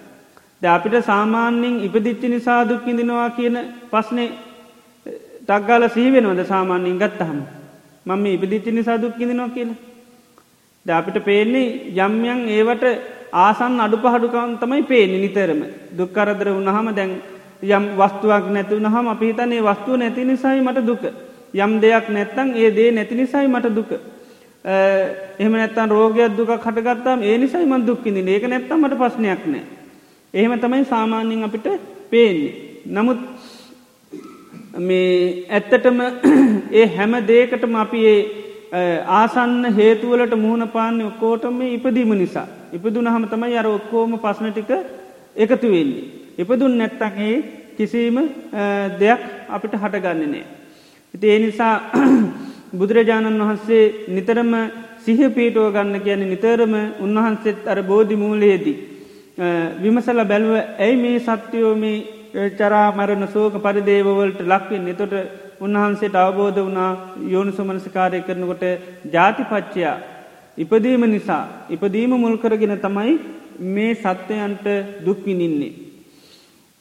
ද අපිට සාමාන්‍යෙන් ඉපදිච්චි නිසා දුක්කිඳනවා කියන පස්නේ ටක්ගාල සීවෙනවද සාමාන්‍යින් ගත්තහම මම ඉපදිච්චි නිසා දුක්කිඳනවා කියලා. ද අපිට පේන්නේ යම්යන් ඒවට ආසන් අඩු පහඩුකන් තමයි පේනි නිතරම දුක්කරදර වුණහම දැන් යම් වස්තුවක් නැති වුණහම අපිහිතන්නේ වස්තුව නැති නිසයි මට දුක. යම් දෙයක් නැත්තං ඒ දේ නැති නිසයි මට දුක. එහම නැත්තන් රෝගයක් දුක කටගත්තාම ඒ නිසයි මන් දුක්කිදි ඒක නැත්තමට පස්්නයක් නෑ. එහෙම තමයි සාමාන්‍යෙන් අපිට පේන්නේ. නමුත් මේ ඇත්තටම ඒ හැම දේකටම අපි ඒ ආසන්න හේතුවලට මුහුණ පාන්නේ ඔක්කෝටම ඉපදීම නිසා. ඉපදුන හම තමයි අර ඔක්කෝම පස්න ටික එකතු වෙන්නේ. ඉපදුන් නැත්තගේ කිසිීම දෙයක් අපිට හටගන්නනෑ. ඉති ඒ නිසා බුදුරජාණන් වහන්සේ නිතරම සිහ පීටුව ගන්න කියන නිතරම උන්වහන්සේත් අර බෝධි මූලයේදී. විමසල බැල්ව ඇයි මේ සත්‍යයෝ මේ චරාමරණ සෝක පරිදේවවලට ලක්වෙන් එතොට උන්වහන්සේට අවබෝධ වනා යෝනු සුමනසිකාරය කරනකොට ජාතිපච්චයා ඉපදීම නිසා ඉපදීම මුල් කරගෙන තමයි මේ සත්වයන්ට දුක්විනින්නේ.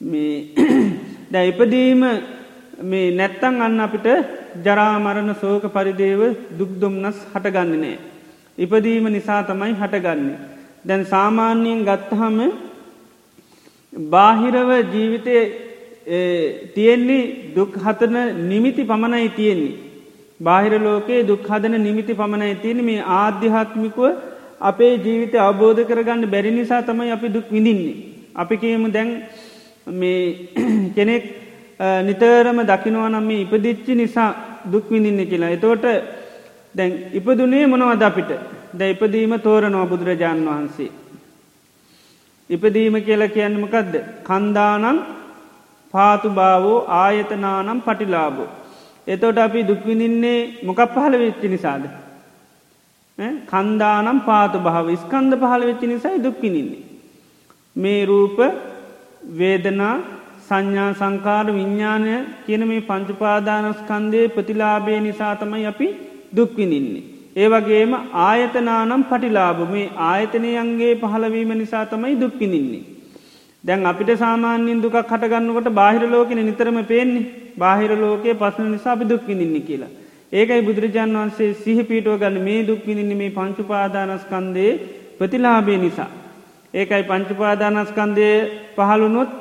මේ දැ ඉපදීම මේ නැත්තං අන්න අපිට ජරාමරණ සෝක පරිදේව දුක්දුම්නස් හටගන්නනෑ. ඉපදීම නිසා තමයි හටගන්නේ. දැන් සාමාන්‍යයෙන් ගත්තහම බාහිරව ජීවිතය තියෙන්නේ දුක් හතන නිමිති පමණයි තියෙන්නේ. බාහිර ලෝකයේ දුක් හදන නිමිති පමණයි තියෙන මේ ආධ්‍යාත්මිකුව අපේ ජීවිත අවබෝධ කරගන්න බැරි නිසා තමයි අපි දුක් විඳින්නේ. අපි කියමු දැන් මේ කෙනෙක් නිතරම දකිනවනම් මේ ඉපදිච්චි නිසා දුක් විඳින්න කියලා. එතෝට දැන් ඉපදුනේ මොනවද අපිට ද ඉපදීම තෝරනෝ බුදුරජාණන් වහන්සේ. ඉපදීම කියල කියන්නමකදද. කන්දානන් පාතුභාවෝ ආයතනානම් පටිලාබෝ. එතොට අපි දුක්විනින්නේ මොකක් පහළ වෙච්චි නිසාද. කන්දානම් පාතු භාව ස්කන්ද පහළ වෙච්චි නිසයි දුක්කිනින්නේ. මේ රූප වේදනා සංඥා සංකාර විඤ්ඥානය කියන මේ පංචුපාදානස්කන්දය ප්‍රතිලාබේ නිසා තමයි අපි දුක්විනින්නේ. ඒවගේම ආයතනානම් පටිලාබ මේ ආයතනයන්ගේ පහළවීම නිසා තමයි දුක්කිනින්නේ. දැන් අපිට සාමාන්‍යින් දුකක් හටගන්නකට බාහිර ලෝකෙන නිතරම පේන්නේ බාහිර ලෝකයේ පසන නිසා අපි දුක්කිනින්නේ කියලා. ඒකයි බුදුරජාන් වන්සේ සිහ පිටුව ගන්න මේ දුක්විනින්නේ මේ පංචුපාදානස්කන්දයේ ප්‍රතිලාබේ නිසා. ඒකයි පංචුපාදානස්කන්දය පහළුනොත්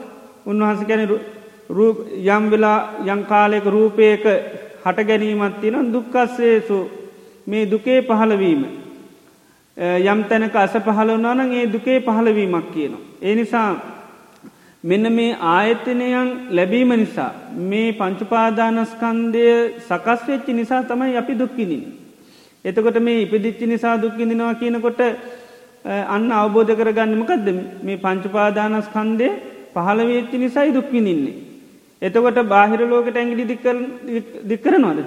උන්වහන්ස ගැන යම් වෙලා යංකාලයක රූපයක හට ගැනීමත් තින දුක්කස්සේසු මේ දුකේ පහළවීම. යම් තැනක අස පහළවනාන ඒ දුකේ පහළවීමක් කියනවා. ඒ නිසා මෙන්න මේ ආයතනයන් ලැබීම නිසා මේ පංචුපාදානස්කන්දය සකස් වෙච්චි නිසා තමයි අපි දුක්කිනින්. එතකොට මේ ඉපදිච්චි නිසා දුක්කිදිනවා කියනකොට අන්න අවබෝධ කරගන්නමකක්ද මේ පංචුපාදානස්කන්දය පහළවෙච්චි නිසයි දුක්විනින්නේ. එතකොට බාහිර ලෝකට ඇගිලි දික්කරනවාද.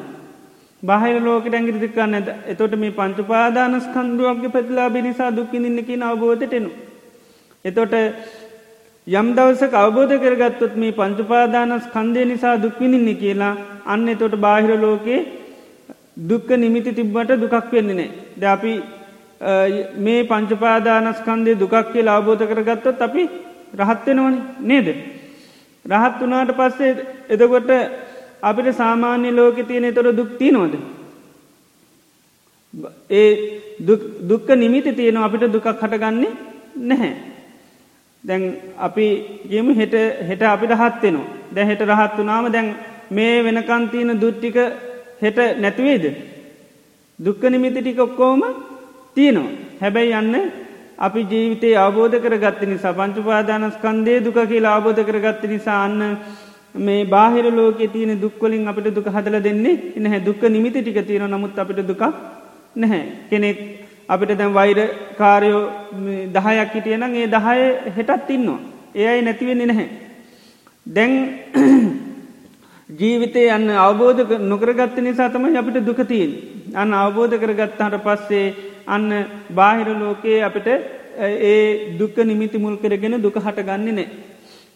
බාහිර ලෝකට ඇගිරි දික්කන්න ඇද එතොට මේ පංචුපාදානස්කන්දුවක්ගේ ප්‍රතිලාබි නිසා දුක්කිනින්නකි අවබෝධටෙනු. එතොට යම් දවසක අවබෝධ කරගත්තොත් මේ පංචුපාදානස් කන්දය නිසා දුක්විනින්නේ කියලා අන්න එතොට බාහිර ලෝකයේ දුක්ක නිමිති තිබ්බට දුකක් වෙන්නේ නෑ. ද අපි මේ පංචපාදානස්කන්දය දුකක් කිය අවබෝධ කරගත්තොත් අපි රහත්වෙනවන නේද. රහත් වනාට පස්සේ එදකොට අපිට සාමාන්‍ය ලෝක තියෙන තොර දුක්ති නොද. ඒ දුක්ක නිමිති තියෙන අපිට දුකක් හටගන්නේ නැහැ. දැන් අපි ගේම හෙට හෙට අපිට හත්වෙනවා දැ හෙට රහත් වනාම දැන් මේ වෙනකන්තියන දුට්ටික හෙට නැතිවේද. දුක්ක නිමිති ටික ඔක්කෝම තියෙනවා. හැබැයි යන්න අපි ජීවිතේ අවබෝධ කරගත්ත නිසා පංචුපාදානස්කන්දේ දුක කියලා අවබෝධ කරගත්ත නිසා අන්න මේ බාහිර ලෝක තියන දුක්වලින් අපිට දුක හදල දෙන්නේ එනහැ දුක්ක නිමිති ටික තියෙන නමුත් අපිට දුක නැහැ කෙනෙක් අපිට දැම් වෛර කාරයෝ දහයක් හිටියනම් ඒ දහය හෙටත් ඉන්නවා. ඒයි නැතිවෙන්නේ නැහැ. දැන් ජීවිතය යන්න අවබෝධ නොකරගත්ත නිසා තමයි අපිට දුකතියෙන් අන්න අවබෝධ කරගත්තාට පස්සේ අන්න බාහිර ලෝකයේ අපිට ඒ දුක්ක නිමිති මුල් කරගෙන දුක හට ගන්නේ නෑ.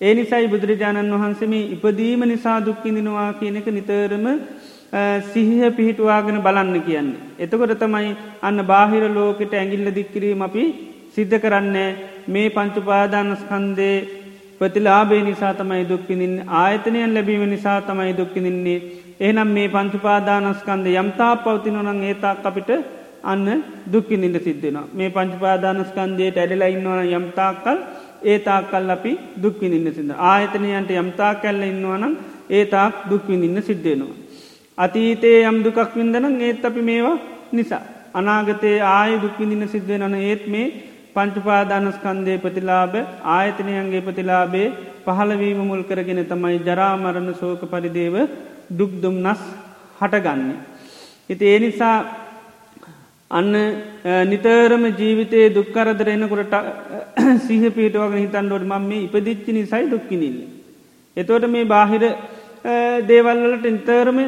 ඒ නිසයි බුදුරජාණන් වහන්සේම ඉපදීම නිසා දුක්කිඳනවා කියනෙක නිතරම සිහිහ පිහිටුවාගෙන බලන්න කියන්නේ. එතකොට තමයි අන්න බාහිර ලෝකට ඇගිල්ල දික්කිරීම අපි සිද්ධ කරන්නේ. මේ පංචුපාදානස්කන්දේ ප්‍රතිලාබේ නිසා තමයි දුක්කිින් ආයතනයන් ලැබීම නිසා තමයි දුක්කිනින්නේ එහනම් මේ පංචුපාදානස්කන්ද යම්තා පවතිනොනං ඒතාක් අපිට අන්න දුක්කිනිට සිද්ධෙනවා මේ පංචුපාදානස්කන්දයට ඇඩලා ඉන්නවන යම්තාකල් ඒතාකල් අපි දුක්විනින්න සිද ආයතනයන්ට යම්තා කැල්ල ඉන්නවනම් ඒතාක් දුක්විනින්න සිද්ධෙනවා. අතීතයේ යම් දුකක් වින්දනම් ඒත් අපි මේවා නිසා. අනාගතයේ ආය දුක්විඳින්න සිද්ධවෙනන ඒත් මේ පංචුපාදානස්කන්දය ප්‍රතිලාබ ආයතනයන්ගේ ප්‍රතිලාබේ පහළවීම මුල් කරගෙන තමයි ජරාමරණ සෝක පරිදේව දුක්දුම් නස් හටගන්නේ. ඉති ඒ නිසා අන්න නිතරම ජීවිතයේ දුක්කරදර එනකොට සිහ පිටවගෙන හිතන්ඩොට මම මේ ඉපදිච්චි නිසයි දුක්කිනිල්ල. එතෝට මේ බාහිර දේවල්වලට නිතරම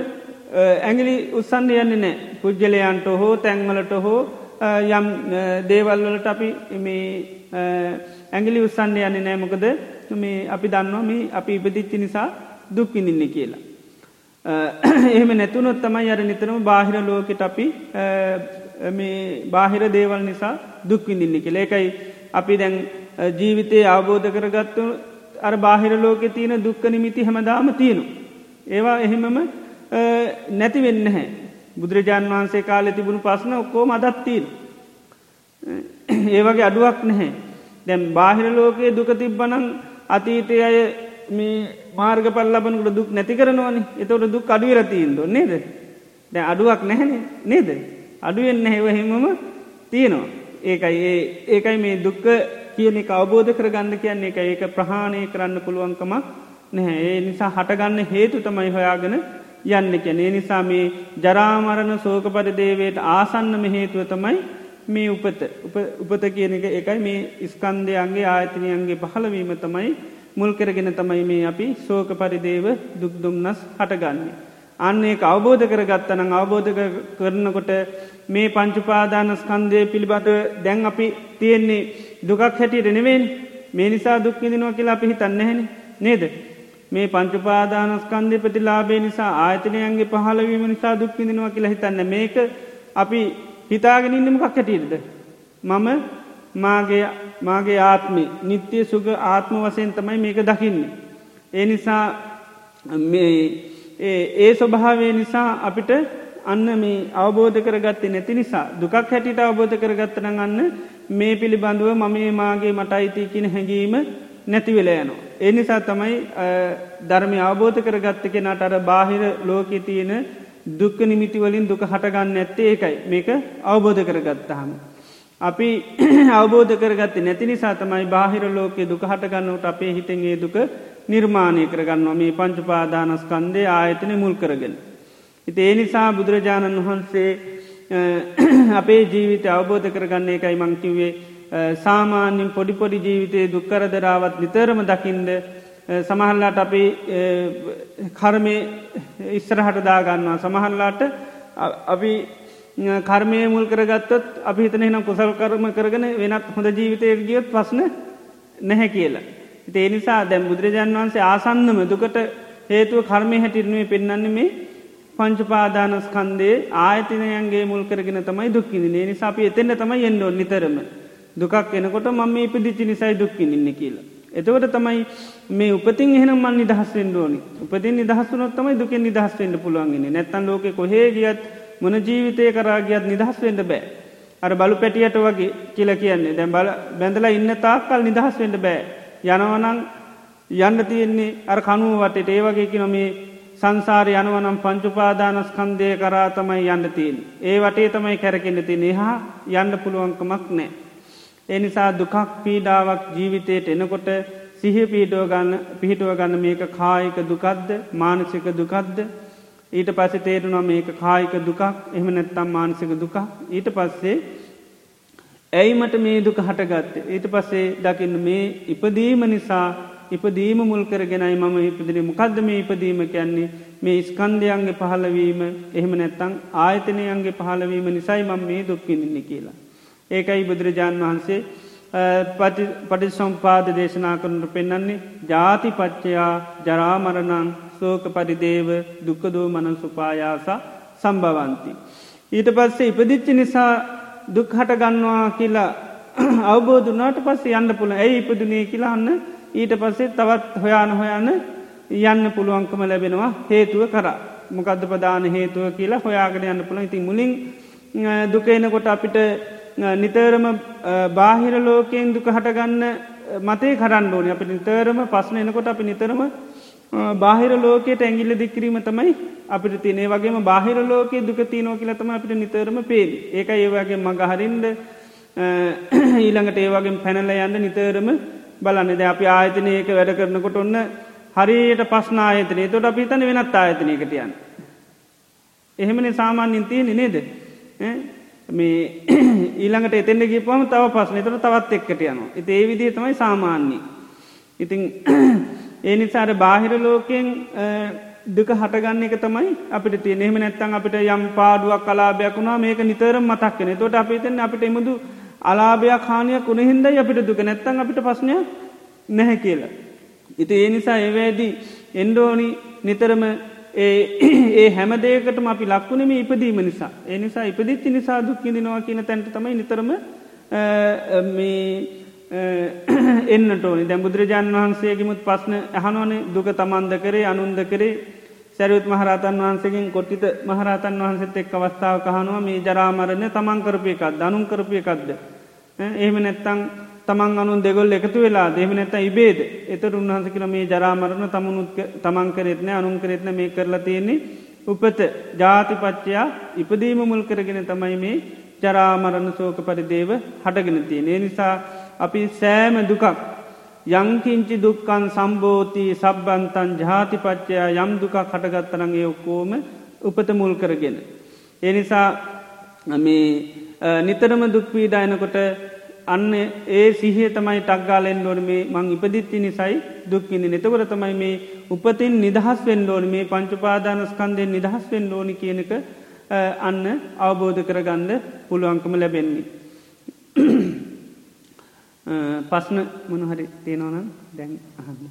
ඇගිලි උත්සන්ඩ යන්නේ නෑ පුද්ගලයන්ට හෝ තැන්වලට හෝ යම් දේවල්වලට අපි ඇගිලි උත්සන්ඩ යන්නේ නෑමකද මේ අපි දන්නවා මේ අපි ඉපදිච්චි නිසා දුක්කිනින්න කියලා. එහෙම නැතුනොත් තමයි අර නිතරම බාහිර ලෝකෙට අපි මේ බාහිර දේවල් නිසා දුක්විඳින්නේ කෙ ඒකයි අපි දැන් ජීවිතයේ අවබෝධ කරගත්තු අර බාහිර ලෝකෙ තියෙන දුක්ක නිමිති හැමදාම තියෙනු. ඒවා එහෙමම නැති වෙන්න හැ බුදුරජාණන් වහන්සේ කාලෙ තිබුණු පස්සන ඔක්කෝ මදත්තිීන්. ඒවගේ අඩුවක් නැහැ. දැම් බාහිර ලෝකයේ දුක තිබ්බනං අතීතය අය මේ මාර්ග පල්ලබනකට දුක් නැති කරනවන. එතවට දුක් අඩුවරතිීන්ද නේද? දැ අඩුවක් නැහැන නේද? අඩුවෙන් නැහෙවහිමම තියෙනවා. ඒකයි ඒ ඒකයි මේ දුක්ක කියන එක අවබෝධ කරගන්න කියන්නේ. එක ඒක ප්‍රහාණය කරන්න පුළුවන්කමක් නැහැ. ඒ නිසා හටගන්න හේතු තමයි හොයාගෙන යන්න කැන. ඒ නිසා මේ ජරාමරණ සෝක පරිදේවයට ආසන්නම හේතුව තමයි මේ උපත. උපත කියන එක එකයි. මේ ස්කන්දයන්ගේ ආයතනයන්ගේ පහළවීම තමයි මුල් කරගෙන තමයි මේ අපි සෝක පරිදේව දුක්දුම්න්නස් හටගන්නේ. අන්නේ අවබෝධ කරගත්තනම් අවබෝධ කරනකොට මේ පංචුපාදාන ස්කන්දය පිළිබඳ දැන් අපි තියෙන්නේ දුකක් හැටියට නෙවෙන් මේ නිසා දුක්කිදිනවා කියලා අපි හිතන්න හැන නේද. මේ පංචුපාදානස්කන්දය ප්‍රතිලාබේ නිසා ආයතනයන්ගේ පහලවීම නිසා දුක්කිදිනවා කියලා හිතන්න මේක අපි හිතාගෙන ඉන්නමකක් හැටියටද. මම මාගේ මාගේ ආත්මි නිත්‍යය සුග ආත්ම වසයෙන් තමයි මේක දකින්නේ. ඒ නිසා ඒ ස්වභාවය නිසා අපිට අන්න මේ අවබෝධ කරගත්තේ නැති නිසා දුකක් හැටිට අවබෝධ කරගත්තන අන්න මේ පිළිබඳුව මම මාගේ මට අයිති කියන හැඟීම නැතිවෙලා යනවා. ඒ නිසා තමයි ධර්මය අවබෝධ කරගත්ත කෙනට අර බාහිර ලෝකෙ තියෙන දුක්ක නිමිතිවලින් දුක හටගන්න ඇත්තේ ඒකයි මේක අවබෝධ කරගත්තහම. අපි අවබෝධ කරගත්තේ නැති නිසා තමයි බාහිර ලෝකෙ දුක හටගන්නට අපේ හිතන්ගේ දුක නිර්මාණය කරගන්නවා මේ පංචුපාදානස්කන්දේ ආයතන මුල් කරගෙන. ඉති ඒ නිසා බුදුරජාණන් වහන්සේ අපේ ජීවිත අවබෝධ කරගන්නේ එකයි මංකිවේ සාමාන්‍යින් පොඩිපොඩි ජීවිතයේ දුක්කරදරාවත් නිතරම දකිින්ද සමහල්ලාට අපි කර්මය ඉස්සරහට දාගන්නවා. සමහල්ලාට අපි කර්මය මුල් කරගත්තත් අපි හිතන නම් කුසල් කරම කරගෙන වෙනත් හොඳ ජීවිතය ගියොත් පස්න නැහැ කියලා. ඒ නිසා දැම් බුදුරජාන් වන්සේ ආසන්නම දුකට හේතුව කර්මය හැටිරනුවේ පෙන්න්නන්නේ මේ පංචුපාදානස්කන්දේ ආයතනයන්ගේ මුල් කරගෙන තමයි දුක්කින්නේ නිසා අපි එතෙන්න්න තමයි එන්නෝ නිතරම. දුකක් එනකොට මම ඉපදිච්චි නිසයි දුක්කින්න කියලා. එතවට තමයි මේ උපතින් එහෙනම් මන් නිදහස්වෙන් ඕනි උපතින් නිදහස්සුනොත් තමයි දුකෙන් නිදහස්වෙන්ට පුළුවන්ගෙන නැත්තන් ලෝක කොහේ ගියත් මොන ජීවිතය කරාගියත් නිදහස්වෙන්ට බෑ. අර බලු පැටියට වගේ කියල කියන්නේ දැම් බල බැඳලා ඉන්න තාක්කල් නිදහස්වෙන්ට බෑ. යනවනං යන්න තියෙන්නේ අර කනුව වටට ඒ වගේ කිනොමේ සංසාරය යනවනම් පංචුපාදානස්කන්දය කරා තමයි යන්න තියෙන්. ඒ වටේ තමයි කැරකෙන්න තින එහා යන්න පුළුවන්කමක් නෑ. එනිසා දුකක් පීඩාවක් ජීවිතයට එනකොට සිහ පීටුව ගන්න පිහිටුව ගන්න මේක කායික දුකද්ද මානසික දුකද්ද ඊට පස්සේ තේරුණා මේක කායික දුකක් එහම නැත්තම් මානසික දුකක්. ඊට පස්සේ ඇයි මට මේ දුක හටගත්ත? ඊට පස්සේ දකින්න මේ ඉපදීම නිසා ඉපදීම මුල් කරගෙනයි මම ඉපදිරි මොකක්ද මේ ඉපදීම කියන්නේ? මේ ස්කන්දයන්ගේ පහලවීම එහෙම නැත්තං ආයතනයන්ගේ පහලවීම නිසයි මම මේ දුක්කිනින්නේ කියලා. ඒකයි බුදුරජාණන් වහන්සේ පටි සම්පාද දේශනා කරනට පෙන්නන්නේ ජාති පච්චයා ජරාමරණං සෝක පරිදේව දුකදෝ මනන් සුපායාසා සම්භවන්ති. ඊට පස්සේ ඉපදිච්චි නිසා දුක් හට ගන්නවා කියලා අවබෝධනාට පස්සේ යන්න පුළ ඇයි ඉපදුනේ කියලාන්න ඊට පස්සේ තවත් හොයාන හොයන්න යන්න පුළුවන්කම ලැබෙනවා හේතුව කර. මොකද ප්‍රධාන හේතුව කියලා හොයාගෙන යන්න පුළ ඉතින් මුලින් දුකේනකොට අපිට නිතරම බාහිර ලෝකයෙන් දුක හටගන්න මතේ කරන්න ඕනි. අපි නිතරම පස්න එනකොට අපි නිතරම බාහිර ලෝකයට ඇගිල්ල දික්කිරීම තමයි අපිට තිනේ වගේම බාහිර ලෝකයේ දුක තිනෝ කියලතම අපිට නිතරම පේල් ඒක ඒවගේ මඟහරින්ද ඊළඟට ඒවගේ පැනල යන්න නිතරම බලන්නද අපි ආයතනයක වැඩ කරනකොට ඔන්න හරියට පස්න ආයතනය. තොට අපි තන වෙනත් ආයතනයකට යන්න. එහෙමන සාමාන්‍යින් තියෙන නේද? මේ ඊළඟට එතෙන්ට ගිපම තව පස්න තොට තවත් එක්කට යනවා. එති ඒ විදිේ තමයි සාමාන්‍යී. ඉතිං ඒ නිසාර බාහිර ලෝකයෙන් දුක හටගන්න එක තමයි අපිට තිය එහෙම නැත්තන් අපිට යම් පාඩුවක් කලාභයක් වුණා මේක නිතරම් මතක්කන තොට අපිතෙන් අපිට එමුදු අලාභයක් හානියක් උන හින්දයි අපිට දුක. නැත්තන් අපිට පස්්නය නැහැ කියලා. ඉති ඒ නිසා ඒවැදී එන්ඩෝනි නිතරම ඒ හැම දේකටම අපි ලක්වුණම ඉපදීම නිසා. ඒ නිසා ඉපදිච්චි නිසා දුක්කිදිනවා කියන තැන්ට තමයි නිතරම එන්නට ඕනි දැ බුදුරජාන් වහන්සේගෙමුත් පස්න ඇහනෝන දුක තමන්ද කරේ අනුන්ද කරේ සැරුත් මහරතන් වහන්සකින් කොට්ටිත මහරතන් වහන්සෙත් එක් අවස්ථාව කහනවා මේ ජරාමරණ තමන් කරපය එකක් දනුම් කරපය එකක්ද. එහෙම නැත්තං තමන් අනුන් දෙගොල් එකතු වෙලා දෙම නැත ඉබේද එතට උන්හන්ස කියල මේ ජරාමරණ තමනුත් තමන් කරෙත්න අනුන් කරෙත්න මේ කරලා තියෙන්නේ උපත ජාතිපච්චයා ඉපදීම මුල් කරගෙන තමයි මේ ජරාමරණ සෝක පරිදේව හටගෙන තියෙන. ඒ නිසා අපි සෑම දුකක් යංකින්චි දුක්කන් සම්බෝති සබ්බන්තන් ජාතිපච්චයා යම් දුකක් හටගත්තරන්ගේ ඔක්කෝම උපත මුල් කරගෙන. ඒ නිසා මේ නිතරම දුක්වීඩායනකොට අන්න ඒ සිහිය තමයි ටක්ගාලෙන් ෝන මේ මං ඉපදිත්ති නිසයි දුක්කිදි නතවර තමයි මේ උපතින් නිදහස් වෙන් ෝන මේ පංචුපාදානස්කන්දයෙන් නිදහස් වෙන් ඕනි කියනක අන්න අවබෝධ කරගන්න පුළුවන්කම ලැබෙන්නේ. පස්න මොනහරි තියෙනවනම් දැන් අහන්න.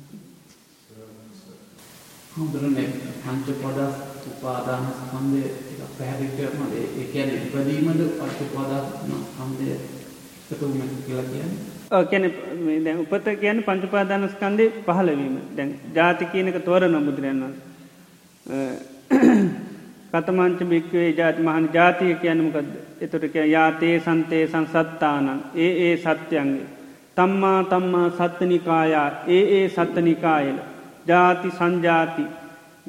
හොඳරන පංච පොදස් උපාදාන ස්කන්දය පැහැදිිටම ඒ කියන ඉපදීමද පච්ච පොදස් කන්දය කැන දැන් උපත කියන පංචුපාදානස්කන්දය පහලවීම දැන් ජාති කියනක තෝරන බුදුරන් කතමංච භික්වේ ජාති මහන් ජාතිය කියනමකද එතොට යාතේ සන්තේ සංසත්තානන් ඒ ඒ සත්‍යයන්ගේ තම්මා තම්මා සත්තනිකායා. ඒ ඒ සත්තනිකායල ජාති සංජාති.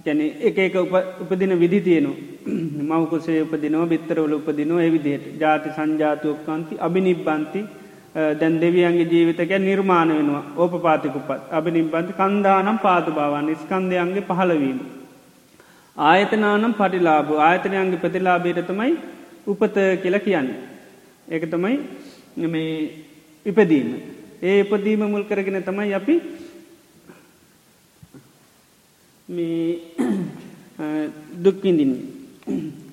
ගැන එක එක උපදින විදි තියනවා මවකුසේ උපදිනව බිත්තරවල උපදිනවා එවිදියට ජාති සංජාතයක්කන්ති අභිනිබ්බන්ති දැන් දෙවියන්ගේ ජීවිතක නිර්මාණ වෙනවා ඕප පාතිකුපත් අභිනිබ්බන්ති කන්දානම් පාතු බවන්න ස්කන්දයන්ගේ පහළවීම. ආයතනානම් පටිලාබ ආයතනයන්ගේ ප්‍රතිලාබීට තමයි උපත කියලා කියන්න. ඒක තමයි මේ ඉපදීම. ඒ ඉපදීම මුල් කරගෙන තමයි අපි මේ දුක්කින්දින්නේ.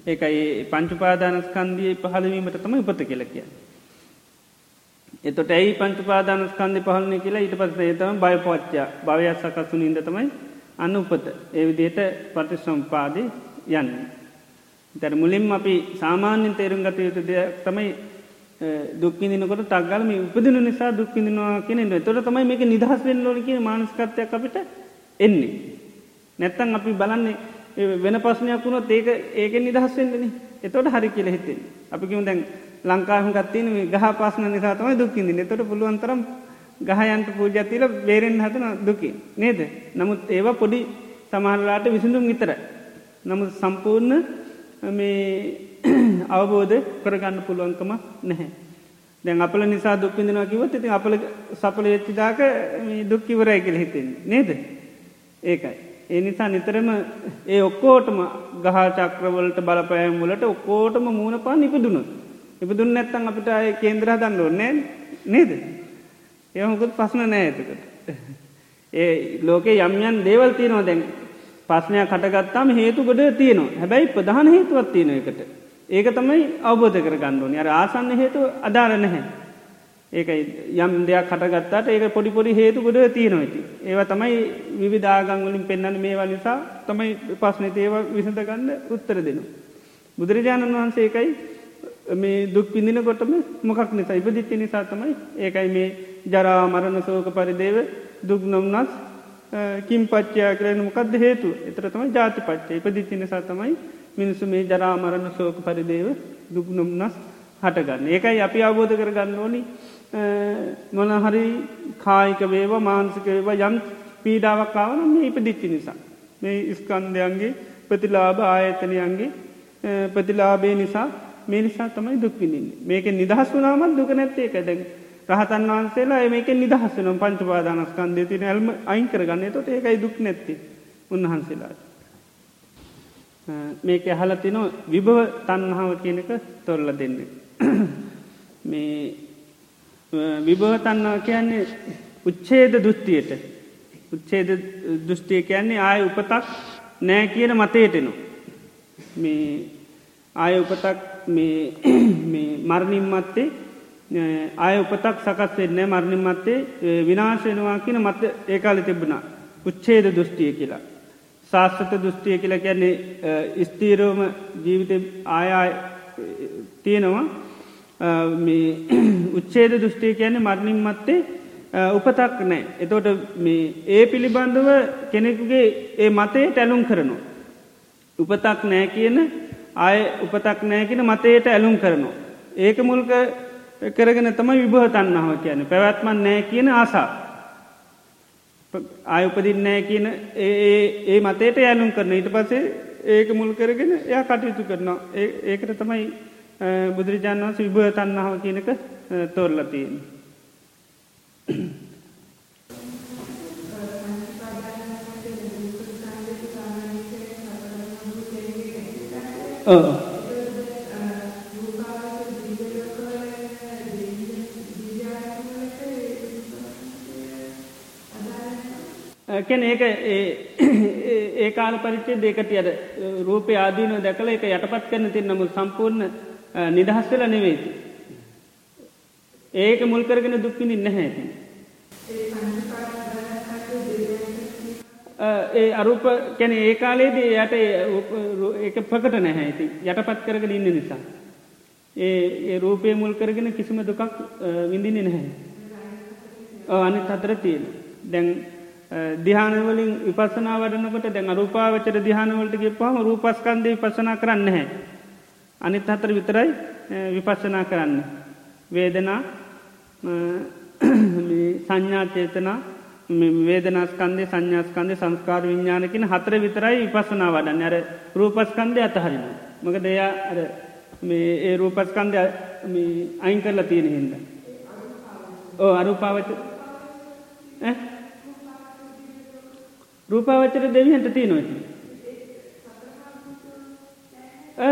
ඒකයි පංචුපාදානස්කන්දිය පහළවීමට තම උපත කියල කිය. එතොට ඇයි පංචුපාදානස්කන්දය පහලන කියලා ඊට පස් ඒතම බයපොච්චා භවයක් සකස්සු නින්ද තමයි අන්න උපත ඒවිදියට පටිසම්පාදය යන්න. තැර මුලින් අපි සාමාන්‍යෙන් තේරුම් ගත යුතු දෙයක් තමයි දුක්කිදිනකොට තක්ගලම උපදින නිසා දුක්කිදිනවා කියන තොට තමයි මේක නිදහස් වෙන්න ලෝනික මානස්කත්වයක් අපිට එන්නේ. නැත්තන් අපි බලන්නේ වෙන පස්සනයක් වුණොත් ඒක ඒකෙන් නිදහස් වෙන්නන එතොට හරි කියල හිතෙන් අපිකිම දැන් ලංකාහම ගත්තින ගහ පස්සන නිසා තමයි දුක්කින්දි එතොට පුළුවන්තරම් ගහයන්ට පූජතිල බේරෙන් හතන දුකි. නේද? නමුත් ඒවා පොඩි සමහරලාට විසිඳුම් විතර. නමුත් සම්පූර්ණ මේ අවබෝධ කරගන්න පුළුවන්කම නැහැ. දැන් අපල නිසා දුක්කිදිනවා කිවත් ඉතින් අපල සපල එච්චිදාක දුක්කිවරයි කියල හිතෙන් නේද? ඒකයි. ඒ නිසා නිතරම ඒ ඔක්කෝටම ගහ චක්‍රවලට බලපෑම් වලට ඔක්කෝටම මූුණ පා නිපදුුණු. ඉපදුන්න නැත්තන් අපිට අය කේන්ද්‍ර දන්න ඕන්නෑ නේද. ඒහොකුත් පස්න නෑ ඇතකට. ඒ ලෝකේ යම්යන් දේවල් තියනවා දැන් පස්නයක් කටගත්තාම හේතු ගොඩ තියනවා හැබැයි ප්‍රධාන හේතුවත් තියෙන එකට. ඒක තමයි අවබෝධ කර ගණ්ඩුවන අර ආසන්න හේතු අදාර නැහැ. ඒක යම් දෙයක් කටගත්තාට ඒක පොඩිපොඩි හේතු ගොඩ තියෙනවති. ඒව තමයි විවිධාගංවලින් පෙන්න්න මේවා නිසා තමයි පස්නත ඒව විසඳගන්න උත්තර දෙනු. බුදුරජාණන් වහන්සේ එකයි මේ දුක් පිඳින කොටම මොකක් නිසා ඉපදිච්චි නිසා තමයි ඒකයි මේ ජරා මරණ සෝක පරිදේව දුක් නොම්නස් කින් පච්චයා කරන මොකක්ද හේතු එතර තමයි ජාති පච්චය ඉපදිච්චි නිසා තමයි මිනිසු මේ ජරා මරණ සෝක පරිදේව දුක් නොම්නස් හටගන්න ඒකයි අපි අවබෝධ කරගන්න ඕනි මොනහරි කායික වේවා මාන්සික වේවා යම් පීඩාවක්කාවන මේ ඉපදිච්චි නිසා. මේ ස්කන්දයන්ගේ ප්‍රතිලාභ ආයතනයන්ගේ ප්‍රතිලාබේ නිසා මේ නිසා තමයි දුක්විනින්නේ මේක නිදහස් වනාමත් දුක නැත්තේ එක දැන් රහතන් වහන්සේලා මේක නිදහස් වනම් පංචපාදානස්කන්දය තින ඇල්ම අයින් කරගන්න තොට ඒකයි දුක් නැත්ති උන්වහන්සේලාට. මේක ඇහලතිනො විභව තන්හාව කියනක තොරල දෙන්නේ. මේ විභවතන්නා කියන්නේ උච්චේද දුෘෂ්ටියට. උච්චේද දෘෂ්ටිය කියන්නේ ආය උපතක් නෑ කියන මතයටනු මේ ආය උපතක් මරණින් මත්තේ ආය උපතක් සකස් වෙන්න මරණින් මත්තේ විනාශයනවා කියන මත ඒකාල තිබුණා. උච්චේද දෘෂ්ටිය කියලා. ශාස්ත්‍රත දෘෂ්ටිය කියලා කියන්නේ ස්තීරෝම ජීවිත ආයා තියෙනවා. උච්චේද දෘෂ්ටිය කියන්නේ මරණින් මත්තේ උපතක් නෑ. එතෝට ඒ පිළිබඳව කෙනෙකුගේ ඒ මතේ ටැලුම් කරනවා. උපතක් නෑ කියන අය උපතක් නෑ කියන මතයට ඇලුම් කරනවා. ඒක මුල්ක කරගෙන තම විභහ තන්නාව කියන පැවැත්මන් නෑ කියන ආසා ආයුපදින් නෑ කියන ඒ මතයට යාලුම් කරන ඊට පසේ ඒක මුල් කරගෙන එයා කටයුතු කරනවා ඒකට තමයි බුදුරජාණන් වන්ස විභහ තන්නාව කියනක තෝරලතියෙන්. ඕ කැන ඒක ඒ කාල පරිච්චේ දෙකට අර රූපය ආදීන දැකල එක යටපත් කරන තින් නමුත් සම්පූර්ණ නිදහස් වෙල නෙවේති. ඒක මුල් කරගෙන දුක්පිනින් නැහැ. ඒ අරුප කැන ඒ කාලේදී යට ඒක ප්‍රකට නැහැ ඇති යටපත් කරගෙන ඉන්න නිසා. ඒ රූපය මුල් කරගෙන කිසිම දුකක් විඳින්නේ නැහැ. අනි අතර තියෙන දැන් දිහානවලින් විපසනා වඩනකට දැන් අරූපාවචර දිහානවලටගේ පහම රූපස්කන්දය පසනා කරන්න හැ. අනිත් හතර විතරයි විපස්සනා කරන්න. වේදනා සංඥාචේතනා වේදනස්කන්දය සංඥාස්කන්දය සංස්කාර විඤ්ඥානකින හතර විතරයි විපසනා වඩන්න අර රූපස්කන්දය අතහරින. මක දෙයා අර ඒ රූපස්කන්දය අයින් කරලා තියෙන හින්ද. ඕ අරුපාවච රූපාවච්චර දෙවියන්ට තිය නොති.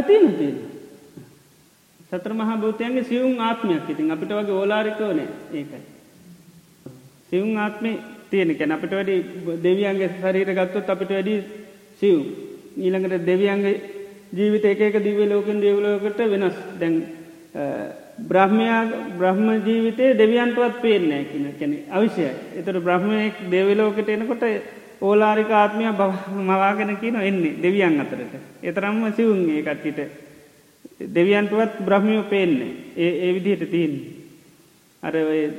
තියන තිය. සත්‍ර මහා භූතයන්ගේ සියුම් ආත්මයක් ඉතින් අපිට වගේ ඕලාරිකවනේ ඒකයි. සියුම් ආත්මය තියෙන කැන අපිට වැඩි දෙවියන්ගේ ශරීර ගත්තොත් අපිට වැඩි සියුම්. ඊළඟට දෙවියන්ගේ ජීවිත එක දිව ලෝකෙන් දෙවලෝකට වෙනස් දැන් බ්‍රහ්මයා බ්‍රහ්ම ජීවිතය දෙවියන්ටවත් පේනෑ කියන කැනෙ අවිෂය එතට බ්‍රහ්මයෙක් දෙවලෝකට එනකොට ඕලාරික ආත්මය මවාගෙන කියන එන්නේ දෙවියන් අතරට. එතරම්ම සිවුන්ගේ කට්ටිට දෙවියන්ටුවත් බ්‍රහ්මියෝ පේන්නේ ඒ ඒ විදිහට තියෙන්. අර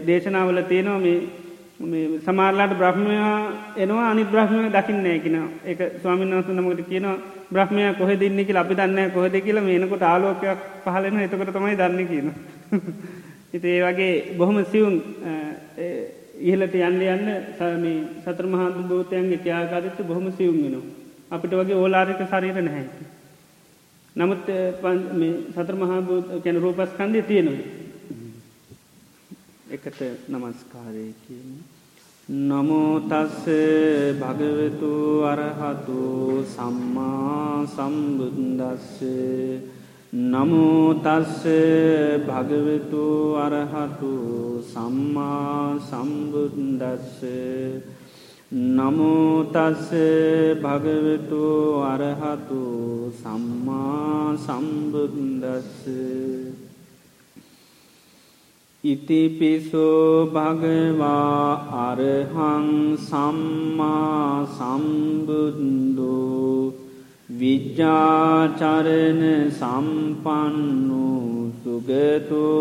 දේශනාවල තියෙනවා මේ සමාරලාට බ්‍රහ්මයා එනවා අනි බ්‍රහ්මය දකින්නේ කියෙන එක ස්වාමින් වන්ස නමකට කියන බ්‍රහ්මය කොහ දින්නෙකි අපි දන්න කොහද කියල මේනකොට ආලෝකයක් පහලෙන එතකට තමයි දන්න කියන. හිත ඒ වගේ බොහොම සිවුන් ඉහලට යන්න යන්න සමී සත්‍ර මහන්තු භූතයන්ගේ ත්‍යාකාරිත්ත බොහොම සිවුම්ගෙන. අපිට වගේ ඕලාරික ශරීර නැහැ. නමුත් සතර මහා කැන රූපස්කන්දය තියෙනවා. එකට නමස්කාරය කියන. නමෝතස්ස භගවතු අරහතු සම්මා සම්බුන්දස්සේ නමුතස්ස භගවතු අරහතු සම්මා සම්බුද්දස්ස නමුතස්ස භගවතු අරහතු සම්මා සම්බුද්දස්ස. ඉතිපිසෝ භගවා අරහං සම්මා සම්බුද්දෝ. විජ්ජාචරණ සම්පන්නු සුගතෝලෝකවිදු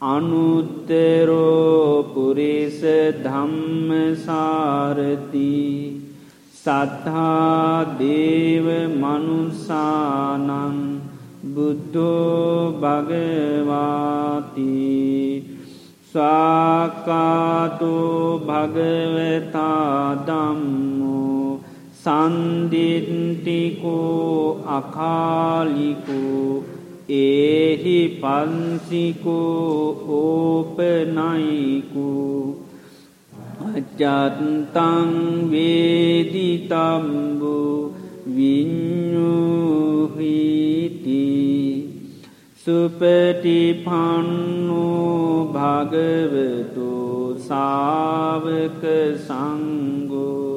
අනුත්තරෝ පුරිස ධම්මසාරති සත්හා දේව මනුසානං බුද්ධෝ භගවාති ස්වාකාතු භගවතා දම්මෝ සන්දිින්ටිකෝ අකාලිකෝ ඒහි පන්සිකෝ ඕපනයිකු අජත්තං වේදිතම්බු විඤ්ඥුහිති සුපටිපන්නෝ භගවතු සාවක සංගෝ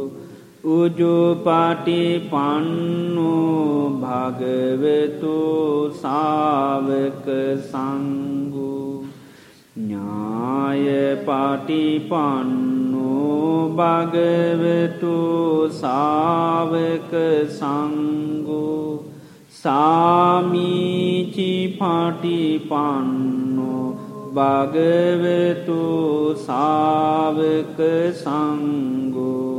උජුපටි පන්නු භගවෙතු සාවක සංගු ඥාය පටිපන්නු භගවෙතු සාවක සංගු සාමීචි පටිපන්නු භගවෙතු සාවක සංගෝ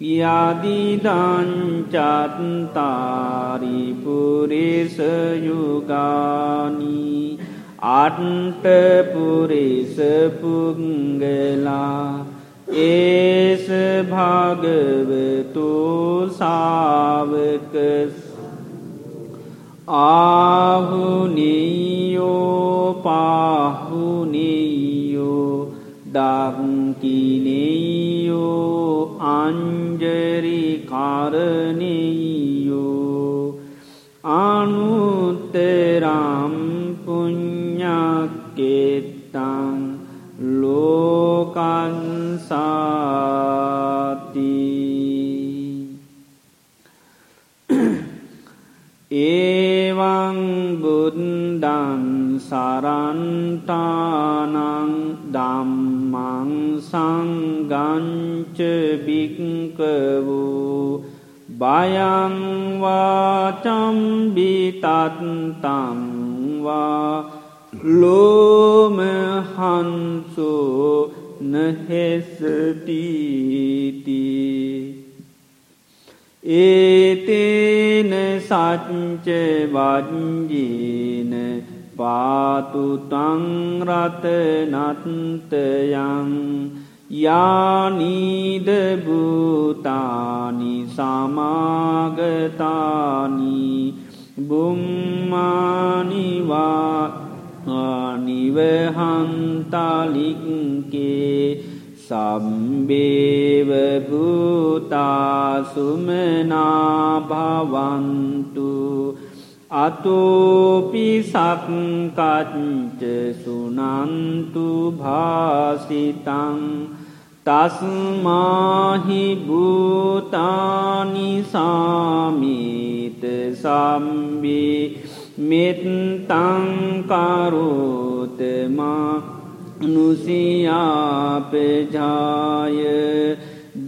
යදිදංචත්තාරිපුරිසයුගානී අට්ටපුරිසපුංගලා ඒස භාගවතු සාවකස් ආහුනීයෝ පාහුනීයෝ දක්කිනීයෝ අංජරිකාරණීයෝ අනුත්තරම් පුඤ්ඥක්කෙත්තං ලෝකන්සාති ඒවං බුද්දන් සරන්තානං දම්මං සංගංච බික්කවූ බයංවාචම්බිතත්තංවා ලෝමහන්සෝ නහෙසටීතිී ඒතේන සච්ච වජ්ජීන පාතුතංරතනත්තයන් යානීදභූතානි සමාගතානී බුම්මානිවා නිවහන්තාලික්කේ සම්බේවභූතාසුමනාභවන්තු අතෝපිසක්කච්ච සුනන්තු භාසිතං තස්මාහි භූතානිසාමීත සම්බි මෙත්තංකරෝතමා නුසියාපජාය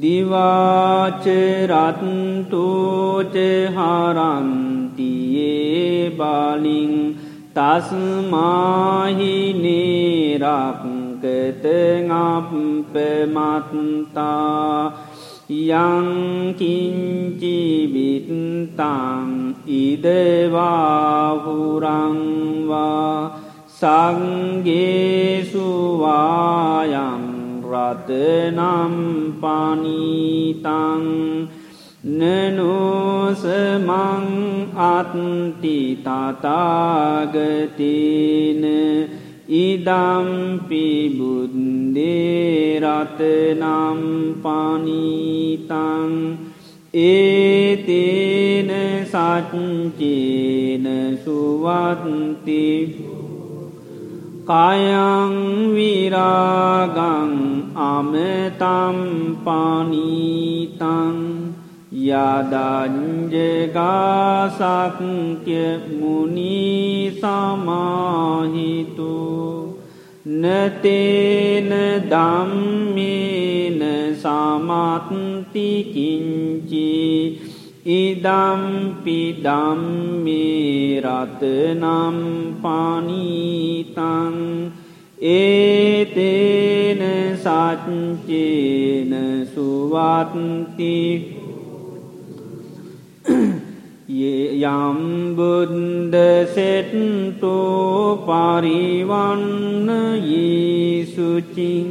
දිවාචරත්තෝච හරන්තියේ බාලිං තස්මාහිනේරක්කතගපමත්තා යංකින්චිවිත්තං ඉදවාහුරංවා සංගේසුවායන් රතනම් පනීතං නනෝසමං අත්ති තතාගතින ඉදම්පිබුද්දේරතනම් පනීතං ඒතේන සච්චේන සුවත්තිපු කයං විරාගං අමතම් පනීතං යදංජගාසක්්‍ය මුනී සමාහිතු නතේන දම්මේන සමත්තිකිංචී ඉදම්පිදම්මේ රතනම් පානීතං ඒතේන සච්චේන සුවත්ති යම්බුද්ද සෙට්ටෝ පරිවන්න යේසුචින්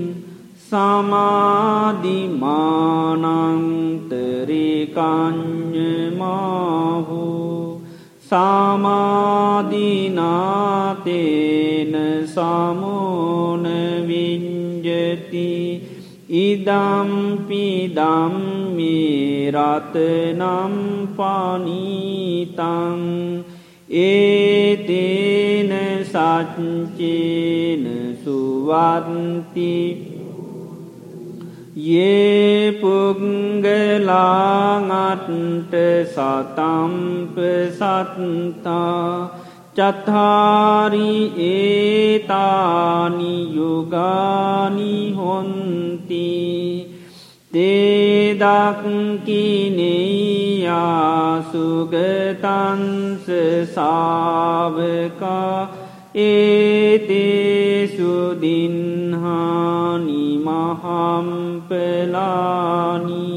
සමාධිමානන්තරිකං්ඥමාහු සමාධිනාතේන සමෝනවිංජති ඉදම්පිදම්මේ රතනම් පානීතං ඒතේන සච්චේන සුවත්ති ये चत्वारि एतानि युगानि हन्ति। ते दङ्किनेया सुगतंसका एतेषु सुनि महां पलानि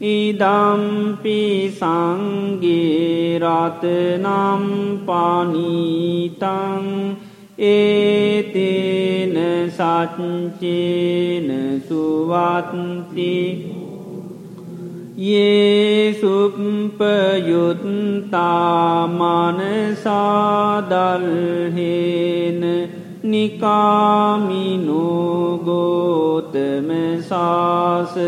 ඉදම්පි සංගේරතනම් පානීතං ඒතේන සච්චේන සුවත්ති ඒසුප්පයුත්තාමනසාදල්හෙන නිකාමිනුගෝතම ශාසනම්මි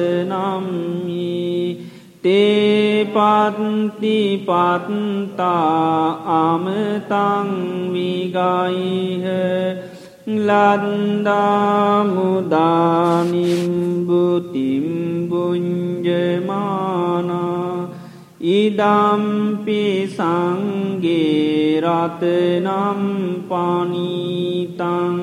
තේපත්ති පත්තා අමතං විගයිහ ලද්දාමුදානිම්බුතිම්බුංජමානා ඉදම්පි සංගේරතනම් පනීතං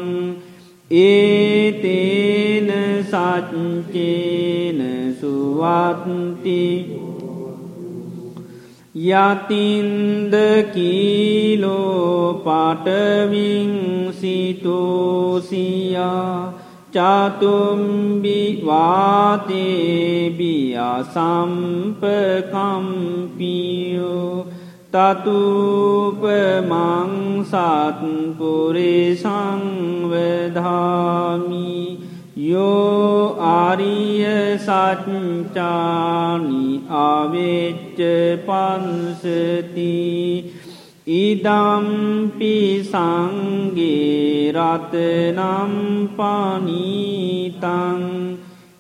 ඒතේන සච්චේන සුවත්ති යතින්ද කීලෝ පටවිං සිතෝසියා චතුම්බිවාතේබිය සම්පකම්පියෝ තතුපමංසත්පුරේ සංවධාමි යෝ ආරිය සච්චානි ආවෙච්ච පන්සති ඉදම්පි සංගේ රතනම් පනීතං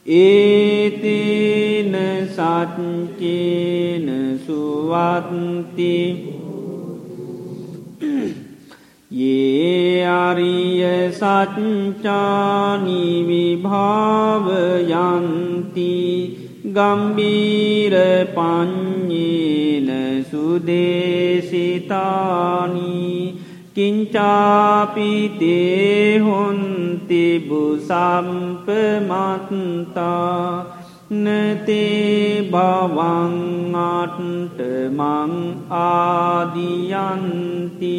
ඒතේන සච්චේන සුවත්ති. ඒ අරිය සච්චානි විභාවයන්ති. ගම්බීර පඤ්ඤේන සුදේශිතානි. කිංචාපිතේ හොන්ති බුසම්පමත්තා නතේ බවංආට්ට මං ආදියන්ති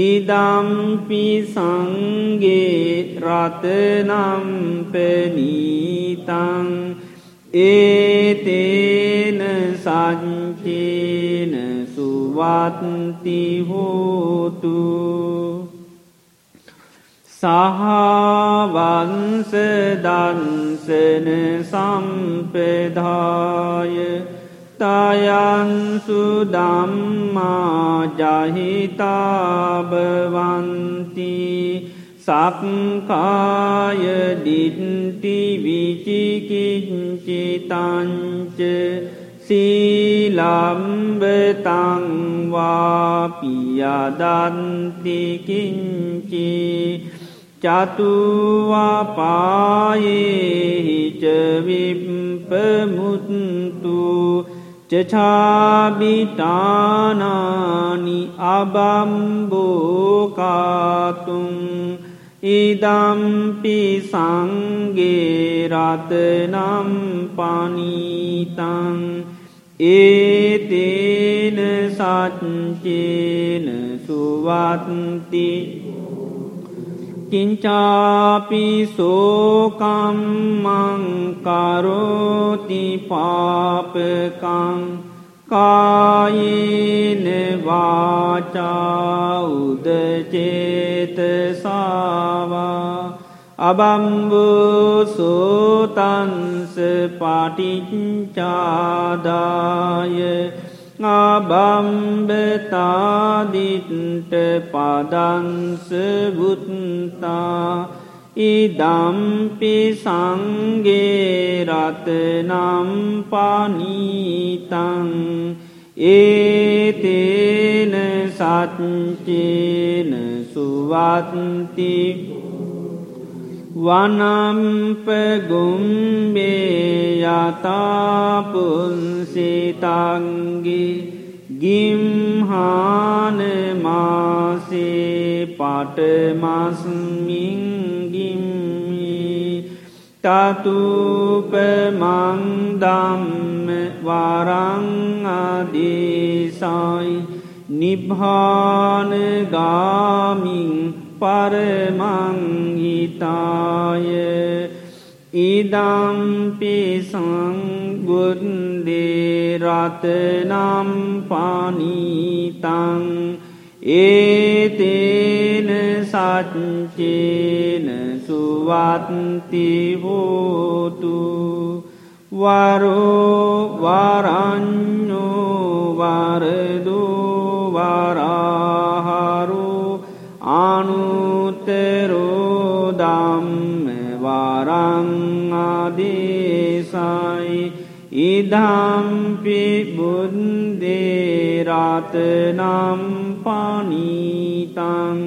ඉදම්පි සංගේ රතනම්පනීතං ඒතේන සංචේන සුවත්ති හෝතු. සහවන්ස දන්සන සම්පදාය තයන්සු දම්මා ජහිතාභවන්ති සක්කාය දිට්ටි විචිකිච්චිතංච සීලම්බතංවාපියදන්තිකිංචි චතුවපායෙහිච විප්පමුත්තු චචාබිතානානි අබම්බෝකාතුන් ඉදම්පි සංගේරතනම් පනීතං ඒතේන සච්චේන සුවත්ති. කිංචාපි සෝකම්මං කරෝති පාපකං කායේන වාචා උදචේතසාවා. අබම්බුසෝතන්ස පටිච්චාදාය ආබම්බතාදිට්ට පදන්ස බුත්තා ඉදම්පි සංගේරතනම් පනීතං ඒතේන සච්චේන සුවත්ති වනම්පගුම්බේ යතාපුන්සිතංගි ගිම්හානමාසේ පටමස්මින්ගිම්මි තතුපමංදම්ම වරංꯑදේසයි නිබ්භානගාමින් පරමංහිතාය. ඉදම්පි සංගුත්තා බුද්දේ රතනම් පනීතං. ඒතේන සච්චේන සුවත්ති හෝතු. වරෝ වරං්ඥෝ වරදු වරාහරු අනුතරෝ දම්ම වරංආදේසයි ඉදම්පි බුන්දේරාතනම් පනීතං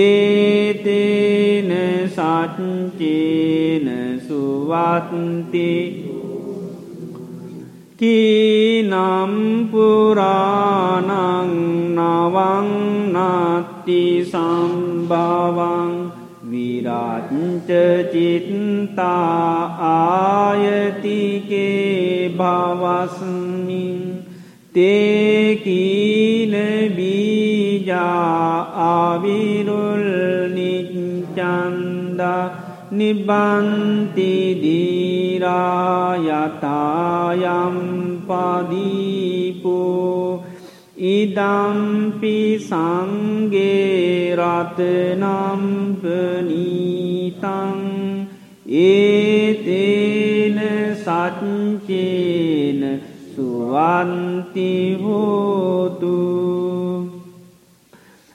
ඒතේන සච්චේන සුවත්ති කීනම්පුරානං නවංනත්ති සම්භවං විරාච්ච චිත්තා ආයතිකේ භවස්මින් තේකීන බීජා ආවිරුල් නිච්චන්දා නිබන්ති දීරායතායම් පදීපෝ ඉදම්පි සංගේරතනම්පනීතං ඒතේන සච්චේන සුවන්තිහෝතු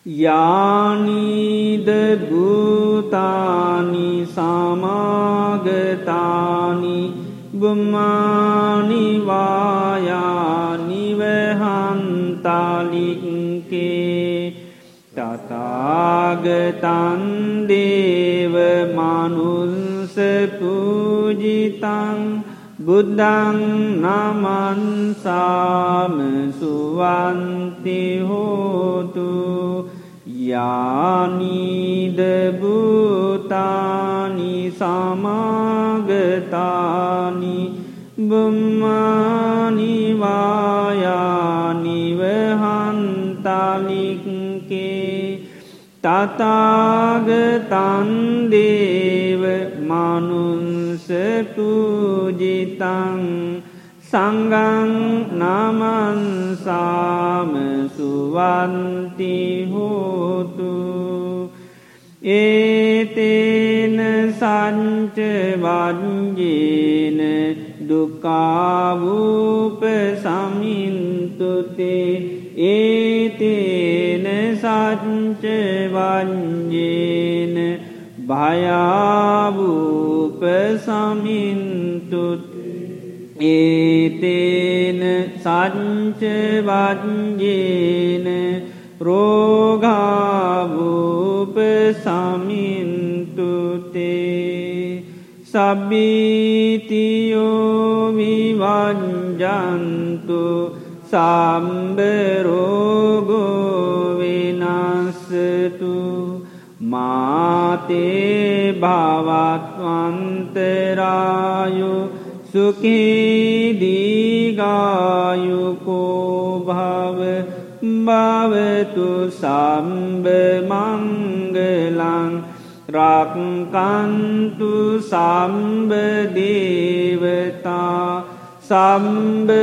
යානීද භූතානි සමාගතානි බුම්මානිවායානිවහන්තාලික්කේ තතාගතන්දේව මනුන්ස පූජිතං බුද්ධං නමන්සාම සුවන්ති හෝතු යානීද භූතානි සමාගතානි බුම්මානිවායානිවහන්තලික්කේ තතාගතන්දේව මනුන්ස පූජිතං සංගං නමන්සාම සුවන්ති හෝතු। ඒතේන සංච වජ්ජේන දුකාවූප සමින්තුතේ ඒතේන සංච වජ්ජේන භයාවූප සමින්තුත් ඒතේන සංචවජ්ජේන රෝගාවූප සමින්තුතේ සබ්බීතියෝ විවංජන්තු සම්බරෝගෝවෙනස්සතු මාතේ භාවත්වන්තරායු සුකීදීගායුකෝ භව භවතු සම්බමංගලං රක්කන්තු සම්බදේවතා සම්බබුද්ධානු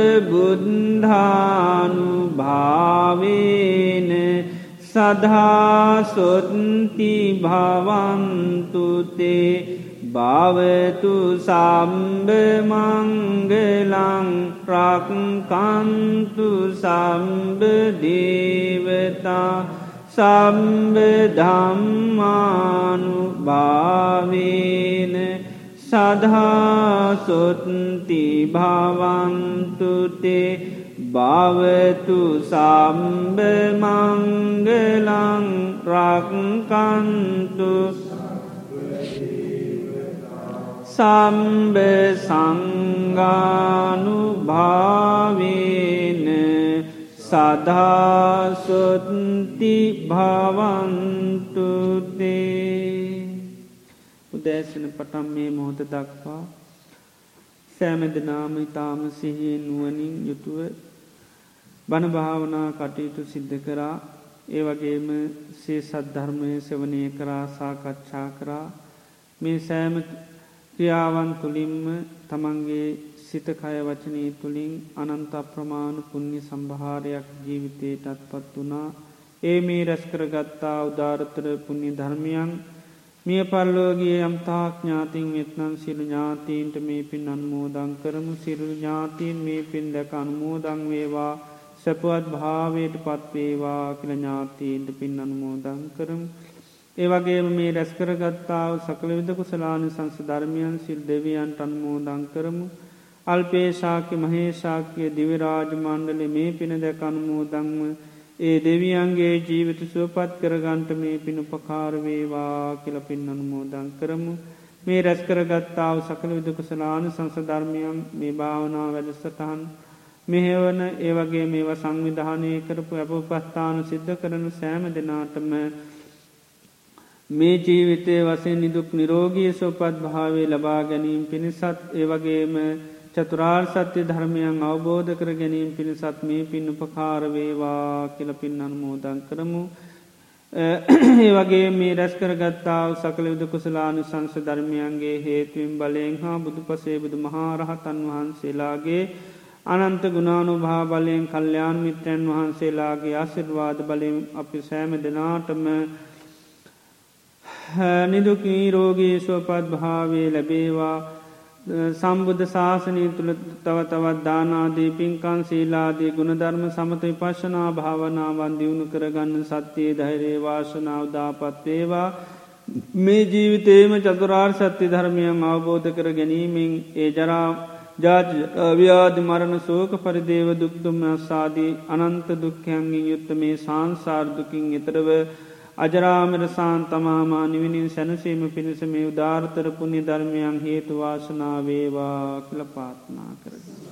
භාවේන සදහාසොත්ති භවන්තුතේ භාවතු සම්බමංගලං රක්කන්තු සම්බදේවතා සම්බධම්මානු භාවේන සදහාසොත්ති භවන්තුතේ භාවතු සම්බමංගලං රක්කන්තු සම්බ සංගානු භාවේන සදාසොත්ති භවන්තුතේ උදෑසන පටම් මේ මොහොත දක්වා සෑමදනාම ඉතාම සිහිය නුවනින් යුතුව බණ භාවනා කටයුතු සිද්ධ කරා. ඒ වගේම සේ සද්ධර්මය සවනය කරා සාකච්ඡා කරා. මේ සෑම ක්‍රියාවන් තුළින්ම තමන්ගේ සිතකය වචනී තුළින් අනන්ත අප්‍රමාණ පුුණ්්‍ය සම්භාරයක් ජීවිතයටත් පත් වනා ඒ මේ රැස්කරගත්තා උදාරතර පුුණ්්‍ය ධර්මයන් මිය පල්ලෝගේ යම්තාක් ඥාතින් වෙත්නම් සිරු ඥාතීන්ට මේ පින් අන්මෝදං කරමු. සිරු ඥාතීන් මේ පින් දැක අනුමෝදං වේවා. සැපුවත් භාවයට පත්වේවා කියල ඥාතීන්ට පින් අනුමෝදං කරමු. ඒවගේම මේ රැස්කරගත්තාව සකළ විද කුසලාන සංස ධර්මයන් සිල් දෙවියන්ට අන්මෝදං කරමු. අල්පේශාක්‍ය මහේශාක්‍ය දිවිරාජ මණ්ඩලෙ මේ පින දැක අනුමෝදංව ඒ දෙවියන්ගේ ජීවිත සුවපත් කරගන්ට මේ පින උපකාරවේවා කියල පින් අනුමෝදං කරමු. මේ රැස්කරගත්තාව සකළ විද කුසලාන සංස ධර්මයන් මේ භාවනා වැඩසටහන් මෙහෙවන ඒවගේ මේවා සංවිධානය කරපු ඇප පස්ථාන සිද්ධ කරනු සෑම දෙනාටම මේ ජීවිතය වසේ නිදුක් නිරෝගී සෝපත් භාවේ ලබා ගැනීම පිණිසත් ඒවගේම චතුරාර් සත්‍ය ධර්මයන් අවබෝධ කර ගැනීම පිණිසත් මේ පින් උපකාරවේවා කියල පින් අනුමෝදන් කරමු. ඒ වගේ මේ රැස් කරගත්තාව සකළ යුද කුසලානු සංස ධර්මයන්ගේ හේතුවෙන් බලයෙන් හා බුදු පසේ බුදු මහාරහතන් වහන්සේලාගේ අනන්ත ගුණානු භා බලයෙන් කල්්‍යයාන් මිත්‍රයන් වහන්සේලාගේ අසිර්වාද බලයෙන් අපි සෑම දෙනාටම නිදුකී රෝගී ස්වපත් භාවේ ලැබේවා. සම්බුද්ධ ශාසනී තුළ තව තවත් දානාදී පින්කන් සීලාදී ගුණධර්ම සමත විපශ්ශනා භාවනාවන් දියුණු කරගන්න සත්‍යයේ ධෛරේ වාශනාවදාපත්වේවා මේ ජීවිතේම චතුරාර් සත්‍ය ධර්මයන් අවබෝධ කර ගැනීමෙන් ඒ ජරා ජාව්‍යාධ මරණ සෝක පරිදේව දුක්දුම අස්සාදී අනන්ත දුක්ඛයන්ගින් යුත්ත මේ සංසාර්දුකින් එතරව අජරාමරසාන් තමාමා නිවිනින් සැනසීම පිණිස මේ උදාර්තර පුුණි ධර්මයන් හේතුවාශනාවේවා කළ පාත්නා කරගන්න.